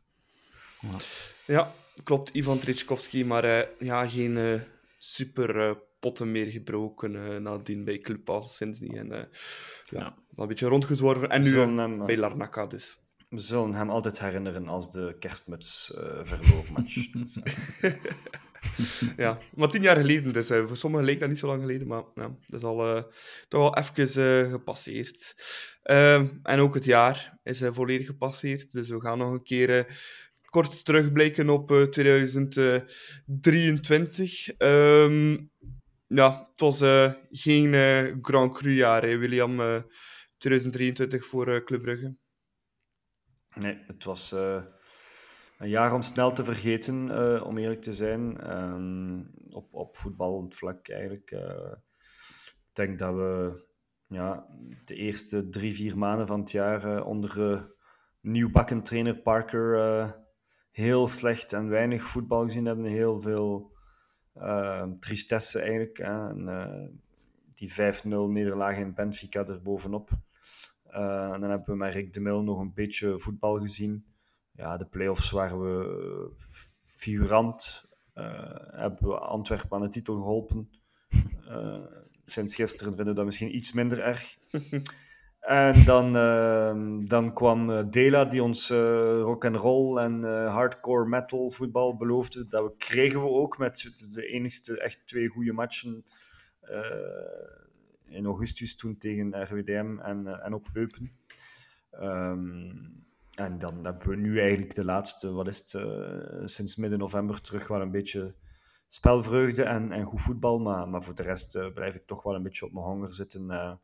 Ja, ja klopt. Ivan Trichkovski, maar uh, ja, geen uh, super potten meer gebroken nadien bij Club al sinds niet. En, ja, ja. een beetje rondgezworven. En nu hem, bij Larnaca dus. We zullen hem altijd herinneren als de kerstmuts verloofmatch. ja, maar tien jaar geleden, dus uh, voor sommigen leek dat niet zo lang geleden, maar ja, dat is al uh, toch al even uh, gepasseerd. Ehm, en ook het jaar is volledig gepasseerd, dus we gaan nog een keer kort terugblikken op 2023. Um, ehm, ja, het was geen Grand Cru jaar, hè, William, 2023 voor Club Brugge. Nee, het was een jaar om snel te vergeten, uh, om eerlijk te zijn. Um, op, op voetbalvlak eigenlijk. Uh, ik denk dat we ja, de eerste drie, vier maanden van het jaar uh, onder nieuwbakken trainer Parker heel slecht en weinig voetbal gezien hebben. Heel veel tristesse eigenlijk. En, die 5-0 nederlaag in Benfica erbovenop. en dan hebben we met Rick de Mil nog een beetje voetbal gezien ja, de play-offs waren we figurant. Uh, hebben we Antwerpen aan de titel geholpen. Uh, sinds gisteren vinden we dat misschien iets minder erg. en dan, uh, dan kwam Dela, die ons rock and roll en hardcore metal voetbal beloofde. Dat we, kregen we ook met de enigste echt twee goede matchen in augustus toen tegen RWDM en, en op Eupen. Ehm, en dan hebben we nu eigenlijk de laatste, wat is het, sinds midden november terug wel een beetje spelvreugde en, en goed voetbal. Maar, maar voor de rest blijf ik toch wel een beetje op mijn honger zitten. Ehm,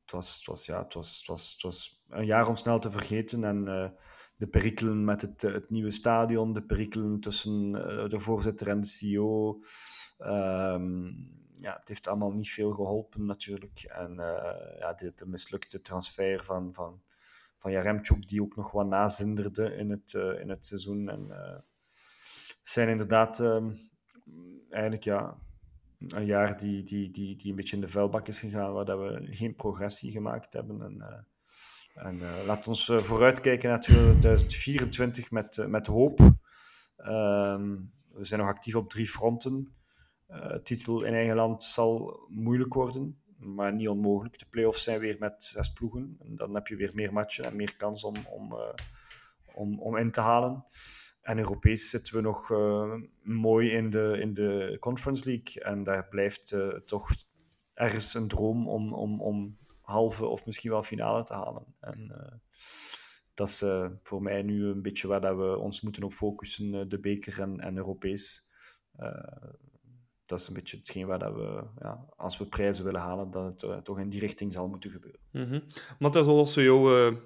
het, was, ja, een jaar om snel te vergeten. En de perikelen met het, het nieuwe stadion, de perikelen tussen de voorzitter en de CEO. Ehm, ja, het heeft allemaal niet veel geholpen natuurlijk. En ja, de, de, mislukte transfer van, van, van Jaremchuk, die ook nog wat nazinderde in het, uh, in het seizoen. En uh, zijn inderdaad um, eigenlijk ja, een jaar die, die, die, die een beetje in de vuilbak is gegaan, waar dat we geen progressie gemaakt hebben. En, en laten we ons vooruitkijken naar 2024 met, met hoop. Um, we zijn nog actief op drie fronten. Titel in eigen land zal moeilijk worden, maar niet onmogelijk. De play-offs zijn weer met zes ploegen. En dan heb je weer meer matchen en meer kans om, om, uh, om, om in te halen. En Europees zitten we nog uh, mooi in de, in de Conference League. En daar blijft toch ergens een droom om, om, om halve of misschien wel finale te halen. En dat is voor mij nu een beetje waar dat we ons moeten op focussen, de beker en, en Europees dat is een beetje hetgeen waar dat we, ja, als we prijzen willen halen, dat het uh, toch in die richting zal moeten gebeuren. Mm -hmm. Maar dat is also jouw uh,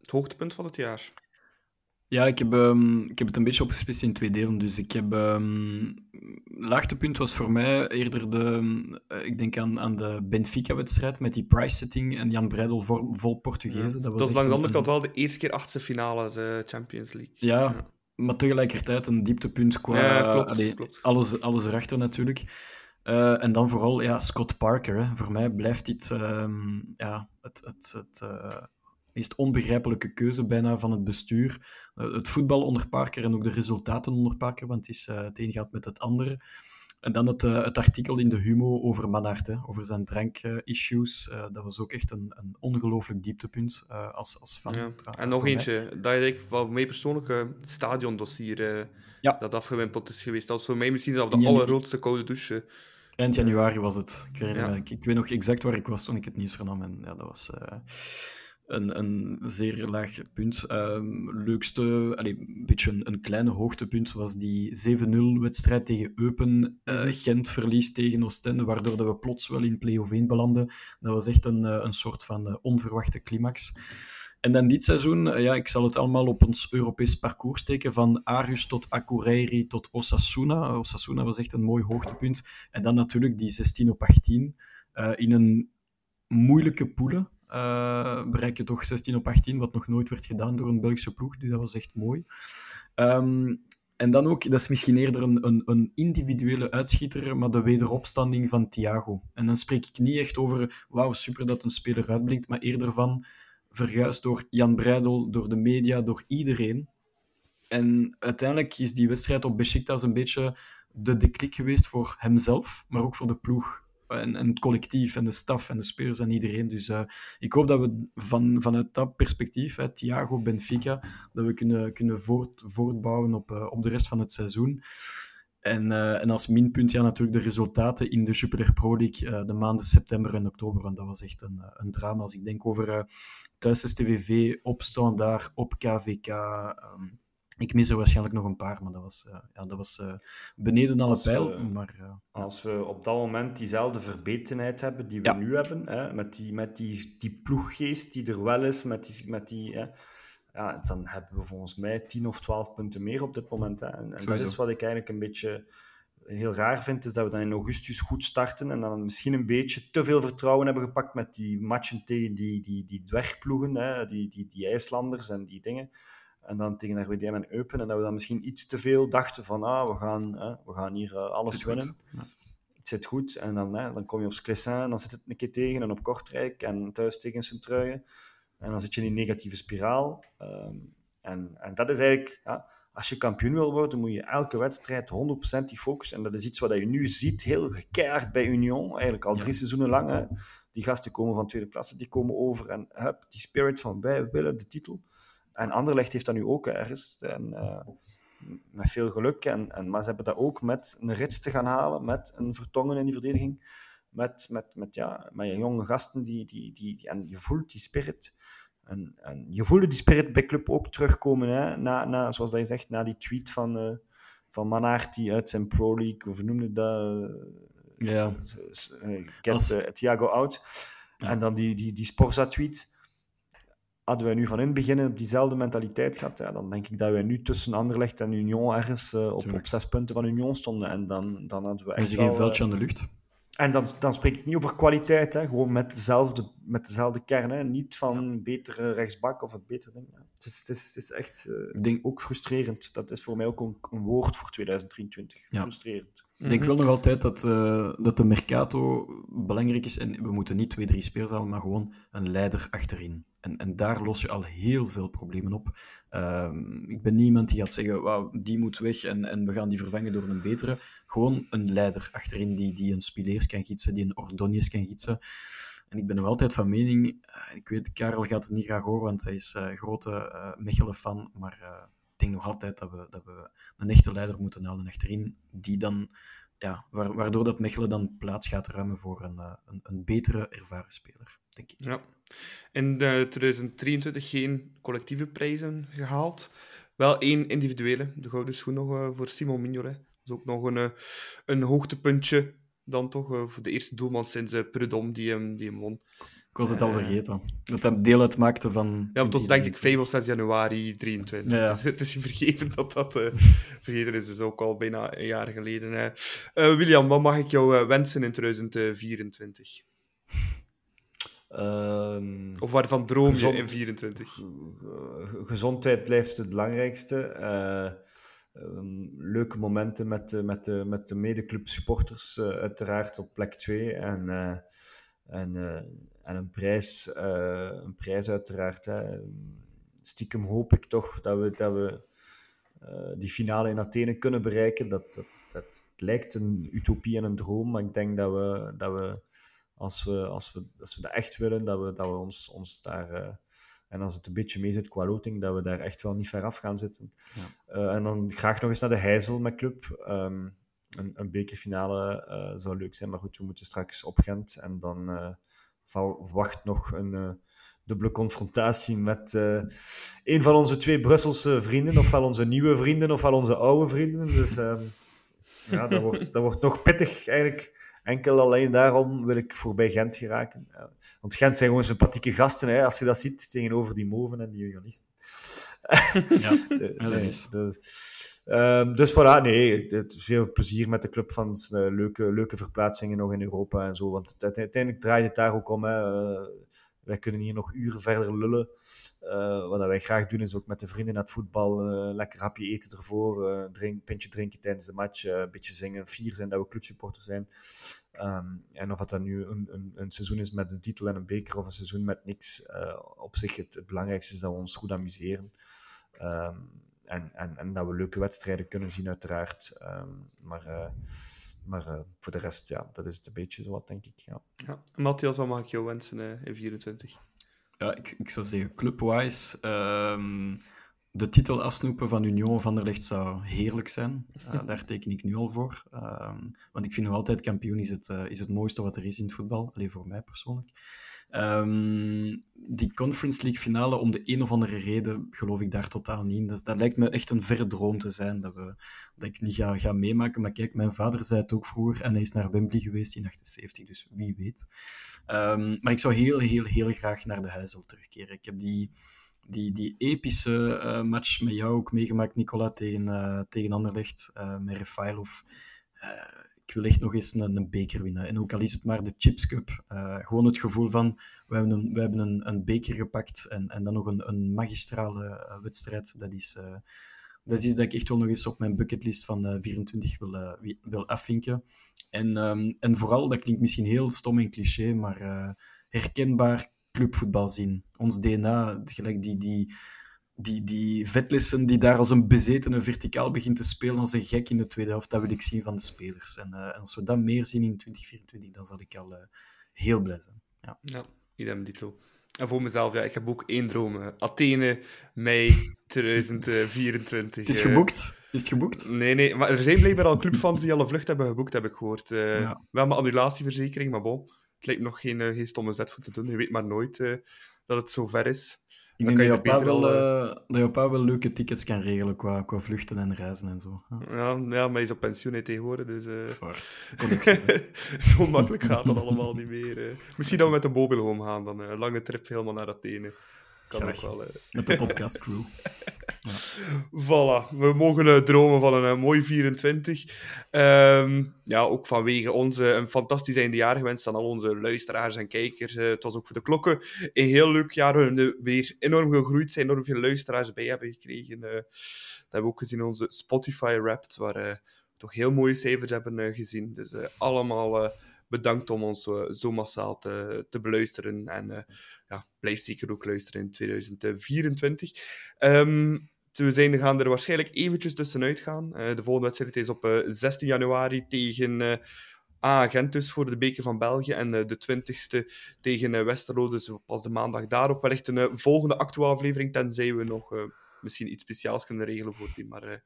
het hoogtepunt van het jaar? Ja, ik heb, um, ik heb het een beetje opgesplitst in twee delen. Dus ik heb... Um, laagtepunt was voor mij eerder de... Uh, ik denk aan, aan de Benfica-wedstrijd met die price-setting en Jan Breidel vol, vol Portugezen. Ja. Dat was, dat was langs de andere kant wel de eerste keer achtste finales uh, Champions League. Ja, ja, maar tegelijkertijd een dieptepunt qua ja, klopt, allee, klopt. Alles, alles erachter natuurlijk. Uh, en dan vooral ja, Scott Parker. Hè. Voor mij blijft dit um, ja, het, het, het uh, meest onbegrijpelijke keuze bijna van het bestuur. Uh, het voetbal onder Parker en ook de resultaten onder Parker, want het, is, het een gaat met het andere. En dan het, uh, het artikel in de Humo over Manhart, hè, over zijn drank-issues. Uh, dat was ook echt een, een ongelooflijk dieptepunt uh, als, als fan. Ja. En nog eentje, mij. dat ik van mij persoonlijk het stadiondossier ja. dat afgewimpeld is geweest. Dat was voor mij misschien wel de ja, allergrootste koude douche. Eind januari was het. Ik, herinner, ja. ik, ik, weet nog exact waar ik was toen ik het nieuws vernam. En ja, dat was een, een zeer laag punt. Um, leukste, allee, een beetje een, een kleine hoogtepunt was die 7-0-wedstrijd tegen Eupen. Uh, Gent verlies tegen Oostende, waardoor dat we plots wel in play-off 1 belanden. Dat was echt een, een soort van uh, onverwachte climax. En dan dit seizoen, uh, ja, ik zal het allemaal op ons Europees parcours steken, van Arus tot Akureyri tot Osasuna. Osasuna was echt een mooi hoogtepunt. En dan natuurlijk die 16 op 18 in een moeilijke poelen uh, bereik je toch 16 op 18, wat nog nooit werd gedaan door een Belgische ploeg. Dus dat was echt mooi. Um, en dan ook, dat is misschien eerder een, een, een, individuele uitschieter, maar de wederopstanding van Thiago. En dan spreek ik niet echt over, wauw, super dat een speler uitblinkt, maar eerder van, verguisd door Jan Breidel, door de media, door iedereen. En uiteindelijk is die wedstrijd op Besiktas een beetje de deklik geweest voor hemzelf, maar ook voor de ploeg en, het collectief en de staf en de spelers en iedereen. Dus uh, ik hoop dat we van, vanuit dat perspectief, hè, Thiago, Benfica, dat we kunnen, kunnen voort, voortbouwen op, uh, op de rest van het seizoen. En, uh, en als minpunt ja, natuurlijk de resultaten in de Jupiler Pro League de maanden september en oktober. Want dat was echt een, een drama. Als ik denk over thuis STVV, op Standaard, op KVK... ik mis er waarschijnlijk nog een paar, maar dat was, uh, ja, dat was uh, beneden alle pijl. We, maar, uh, als we op dat moment diezelfde verbetenheid hebben die we ja. nu hebben, hè, met, die, met die, die ploeggeest die er wel is, met die, met die, hè, ja, dan hebben we volgens mij 10 of 12 punten meer op dit moment. Hè. En, en dat is wat ik eigenlijk een beetje heel raar vind, is dat we dan in augustus goed starten en dan misschien een beetje te veel vertrouwen hebben gepakt met die matchen tegen die, die, die dwergploegen, hè, die, die, die IJslanders en die dingen. En dan tegen RWDM en Eupen. En dat we dan misschien iets te veel dachten van, ah, we gaan, hè, we gaan hier uh, alles zit winnen. Ja. Het zit goed. En dan, hè, dan kom je op Sclessin, en dan zit het een keer tegen. En op Kortrijk en thuis tegen Sint-Truijen. En dan zit je in die negatieve spiraal. Um, en, en dat is eigenlijk, ja, als je kampioen wil worden, moet je elke wedstrijd 100% die focus. En dat is iets wat je nu ziet, heel gekeerd bij Union. Eigenlijk al drie ja. seizoenen lang. Hè. Die gasten komen van tweede klasse, die komen over. En hup, die spirit van wij willen de titel. En Anderlecht heeft dat nu ook ergens. En, uh, met veel geluk. En, en, maar ze hebben dat ook met een rits te gaan halen, met een vertongen in die verdediging. Met, met, met, ja, met jonge gasten die, die, die, en je voelt die spirit. En, en je voelde die spirit bij club ook terugkomen, hè? Na, na, zoals dat je zegt, na die tweet van, uh, van Manaert die uit zijn Pro League, of noemde dat? Ja. Uh, get Als... uh, Thiago out. Ja. En dan die, die, die Sporza-tweet. Hadden wij nu van in het begin op diezelfde mentaliteit gehad, ja, dan denk ik dat wij nu tussen Anderlecht en Union ergens op, op zes punten van Union stonden. En dan, dan hadden we echt. Is er geen veldje aan de lucht? En dan, dan spreek ik niet over kwaliteit, hè. gewoon met dezelfde, met dezelfde kern. Hè. Niet van betere rechtsbak of het betere ding. Het, is, het, is, het is echt uh, denk... ook frustrerend. Dat is voor mij ook een, een woord voor 2023. Ja. Frustrerend. Ik denk wel nog altijd dat, uh, dat de Mercato belangrijk is. En we moeten niet twee, drie spelers halen, maar gewoon een leider achterin. En, en daar los je al heel veel problemen op. Uh, ik ben niemand die gaat zeggen, wow, die moet weg en, en we gaan die vervangen door een betere. Gewoon een leider achterin die, die een Spileers kan gidsen, die een Ordonius kan gidsen. En ik ben nog altijd van mening, uh, ik weet, Karel gaat het niet graag horen, want hij is uh, grote uh, Mechelen-fan, maar ik denk nog altijd dat we, dat we een echte leider moeten halen achterin, die dan, ja, waardoor dat Mechelen dan plaats gaat ruimen voor een, een, een betere ervaren speler, denk ik. Ja. In 2023 geen collectieve prijzen gehaald. Wel één individuele, de gouden schoen nog voor Simon Mignoret. Dat is ook nog een, een hoogtepuntje dan toch uh, voor de eerste doelman sinds Prudhomme die hem, die hem won. Ik was het al vergeten. Dat hij deel uitmaakte van... Ja, het was denk ik 5 of 6 januari 23. Ja. Dus het is vergeven dat dat vergeten is. Dus ook al bijna een jaar geleden. William, wat mag ik jou wensen in 2024? Um, of waarvan droom je in 24? Gezondheid blijft het belangrijkste. Uh, um, leuke momenten met, uh, met, de, met de medeclub supporters, uh, uiteraard op plek 2. En, en, en een, prijs, een prijs, uiteraard. Hè. Stiekem hoop ik toch dat we, dat we die finale in Athene kunnen bereiken. Dat, dat, dat lijkt een utopie en een droom, maar ik denk dat we. Dat we als we, als we, als we dat echt willen, dat we, dat we ons, ons daar. Uh, en als het een beetje mee zit qua loting, dat we daar echt wel niet ver af gaan zitten. Ja. Uh, en dan graag nog eens naar de Heizel met club. Um, een, een bekerfinale uh, zou leuk zijn, maar goed, we moeten straks op Gent. En dan wacht nog een dubbele confrontatie met een van onze twee Brusselse vrienden, ofwel onze nieuwe vrienden, ofwel onze oude vrienden. Dus um, ja, dat wordt, dat wordt nog pittig eigenlijk Enkel alleen daarom wil ik voorbij Gent geraken. Want Gent zijn gewoon sympathieke gasten, hè, als je dat ziet, tegenover die Moven en die Unionisten. Ja, dat is. Um, dus voilà, nee, het, veel plezier met de clubfans. Uh, leuke, leuke verplaatsingen nog in Europa en zo. Want uiteindelijk draait het daar ook om. Hè. Uh, wij kunnen hier nog uren verder lullen. Uh, wat wij graag doen is ook met de vrienden naar het voetbal. Uh, lekker hapje eten ervoor. Uh, drink, pintje drinken tijdens de match. een beetje zingen. Vier zijn dat we clubsupporter zijn. Um, en of dat nu een, een, een, seizoen is met een titel en een beker of een seizoen met niks. op zich het, het, belangrijkste is dat we ons goed amuseren. Um, en, en, en, dat we leuke wedstrijden kunnen zien, uiteraard. Um, maar maar uh, voor de rest, ja, dat is het een beetje zo wat, denk ik. Ja. Ja. Matthias, wat mag ik jou wensen uh, in 24? Ja, ik, ik zou zeggen, clubwise, um, de titel afsnoepen van Union van der Licht zou heerlijk zijn. Uh, daar teken ik nu al voor. Um, want ik vind nog altijd kampioen is het, is het mooiste wat er is in het voetbal. Alleen voor mij persoonlijk. Um, die Conference League finale, om de een of andere reden, geloof ik daar totaal niet in. Dat, lijkt me echt een verre droom te zijn, dat, we, dat ik niet ga, ga meemaken. Maar kijk, mijn vader zei het ook vroeger en hij is naar Wembley geweest in 78, dus wie weet. Um, maar ik zou heel, heel, heel graag naar de Huizel terugkeren. Ik heb die, die, die epische uh, match met jou ook meegemaakt, Nicola, tegen, uh, tegen Anderlecht, uh, met Refailov ik wil echt nog eens een, een, beker winnen. En ook al is het maar de Chips Cup. Uh, gewoon het gevoel van, we hebben een, we hebben een, een beker gepakt en, en dan nog een, een magistrale uh, wedstrijd. Dat is, uh, dat is iets dat ik echt wel nog eens op mijn bucketlist van 24 wil, wil afvinken. En, um, en vooral, dat klinkt misschien heel stom en cliché, maar herkenbaar clubvoetbal zien. Ons DNA, gelijk die... die die, die Vetlissen die daar als een bezetene verticaal begint te spelen als een gek in de tweede helft, dat wil ik zien van de spelers. En, uh, als we dat meer zien in 2024, dan zal ik al uh, heel blij zijn. Ja, ja idem dito. En voor mezelf, ja, ik heb ook één droom. Athene, mei 2024. Het is geboekt. Is het geboekt? Nee, nee, maar er zijn blijkbaar al clubfans die al een vlucht hebben geboekt, heb ik gehoord. Uh, Ja. Wel met annulatieverzekering, maar bon. Het lijkt nog geen, geen stomme zet voor te doen. Je weet maar nooit dat het zover is. Ik denk dat jouw je pa, beter wel, al, eh, dat jouw pa wel leuke tickets kan regelen qua, qua vluchten en reizen en zo. Ja, Ja, ja, maar hij is op pensioen hè, tegenwoordig, dus... eh, dat is waar. Connecties, hè. Zo makkelijk gaat dat allemaal niet meer. eh. Misschien dat we met de Mobil Home gaan, dan eh, een lange trip helemaal naar Athene. Kan Graag. ook wel. Met de podcast crew. Voilà, we mogen eh, dromen van een eh, mooi 24. Ehm, ja, ook vanwege ons eh, een fantastisch eindejaar gewenst aan al onze luisteraars en kijkers. Eh, het was ook voor de klokken een heel leuk jaar. We hebben weer enorm gegroeid zijn, enorm veel luisteraars bij hebben gekregen. Eh, dat hebben we ook gezien in onze Spotify Wrapped, waar we toch heel mooie cijfers hebben eh, gezien. Dus eh, allemaal eh, bedankt om ons eh, zo massaal te, te beluisteren. En eh, ja, blijf zeker ook luisteren in 2024. Ehm, we zijn, gaan er waarschijnlijk eventjes tussenuit gaan. Eh, de volgende wedstrijd is op eh, 16 januari tegen A-Gent dus voor de beker van België. En de 20ste tegen Westerlo. Dus pas de maandag daarop. Wellicht een volgende actuele aflevering, tenzij we nog... Misschien iets speciaals kunnen regelen voor die, maar eh,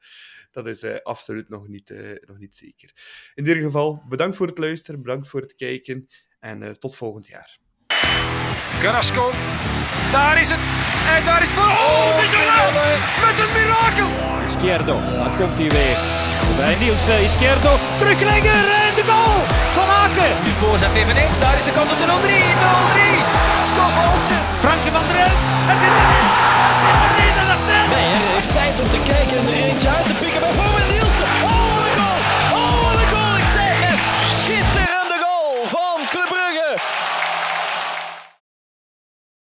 dat is eh, absoluut nog niet, eh, nog niet zeker. In ieder geval, bedankt voor het luisteren, bedankt voor het kijken en eh, tot volgend jaar. Carrasco. Daar is het. En daar is het. Oh, Mignolet. Met een mirakel. Izquierdo, daar komt hij weer. Bij Niels eh, Izquierdo, teruglegger en de goal van Aken. Nu voorzet eveneens. Daar is de kans op de 0-3. 0-3. Skop Olsen. Franke om te kijken, eentje uit.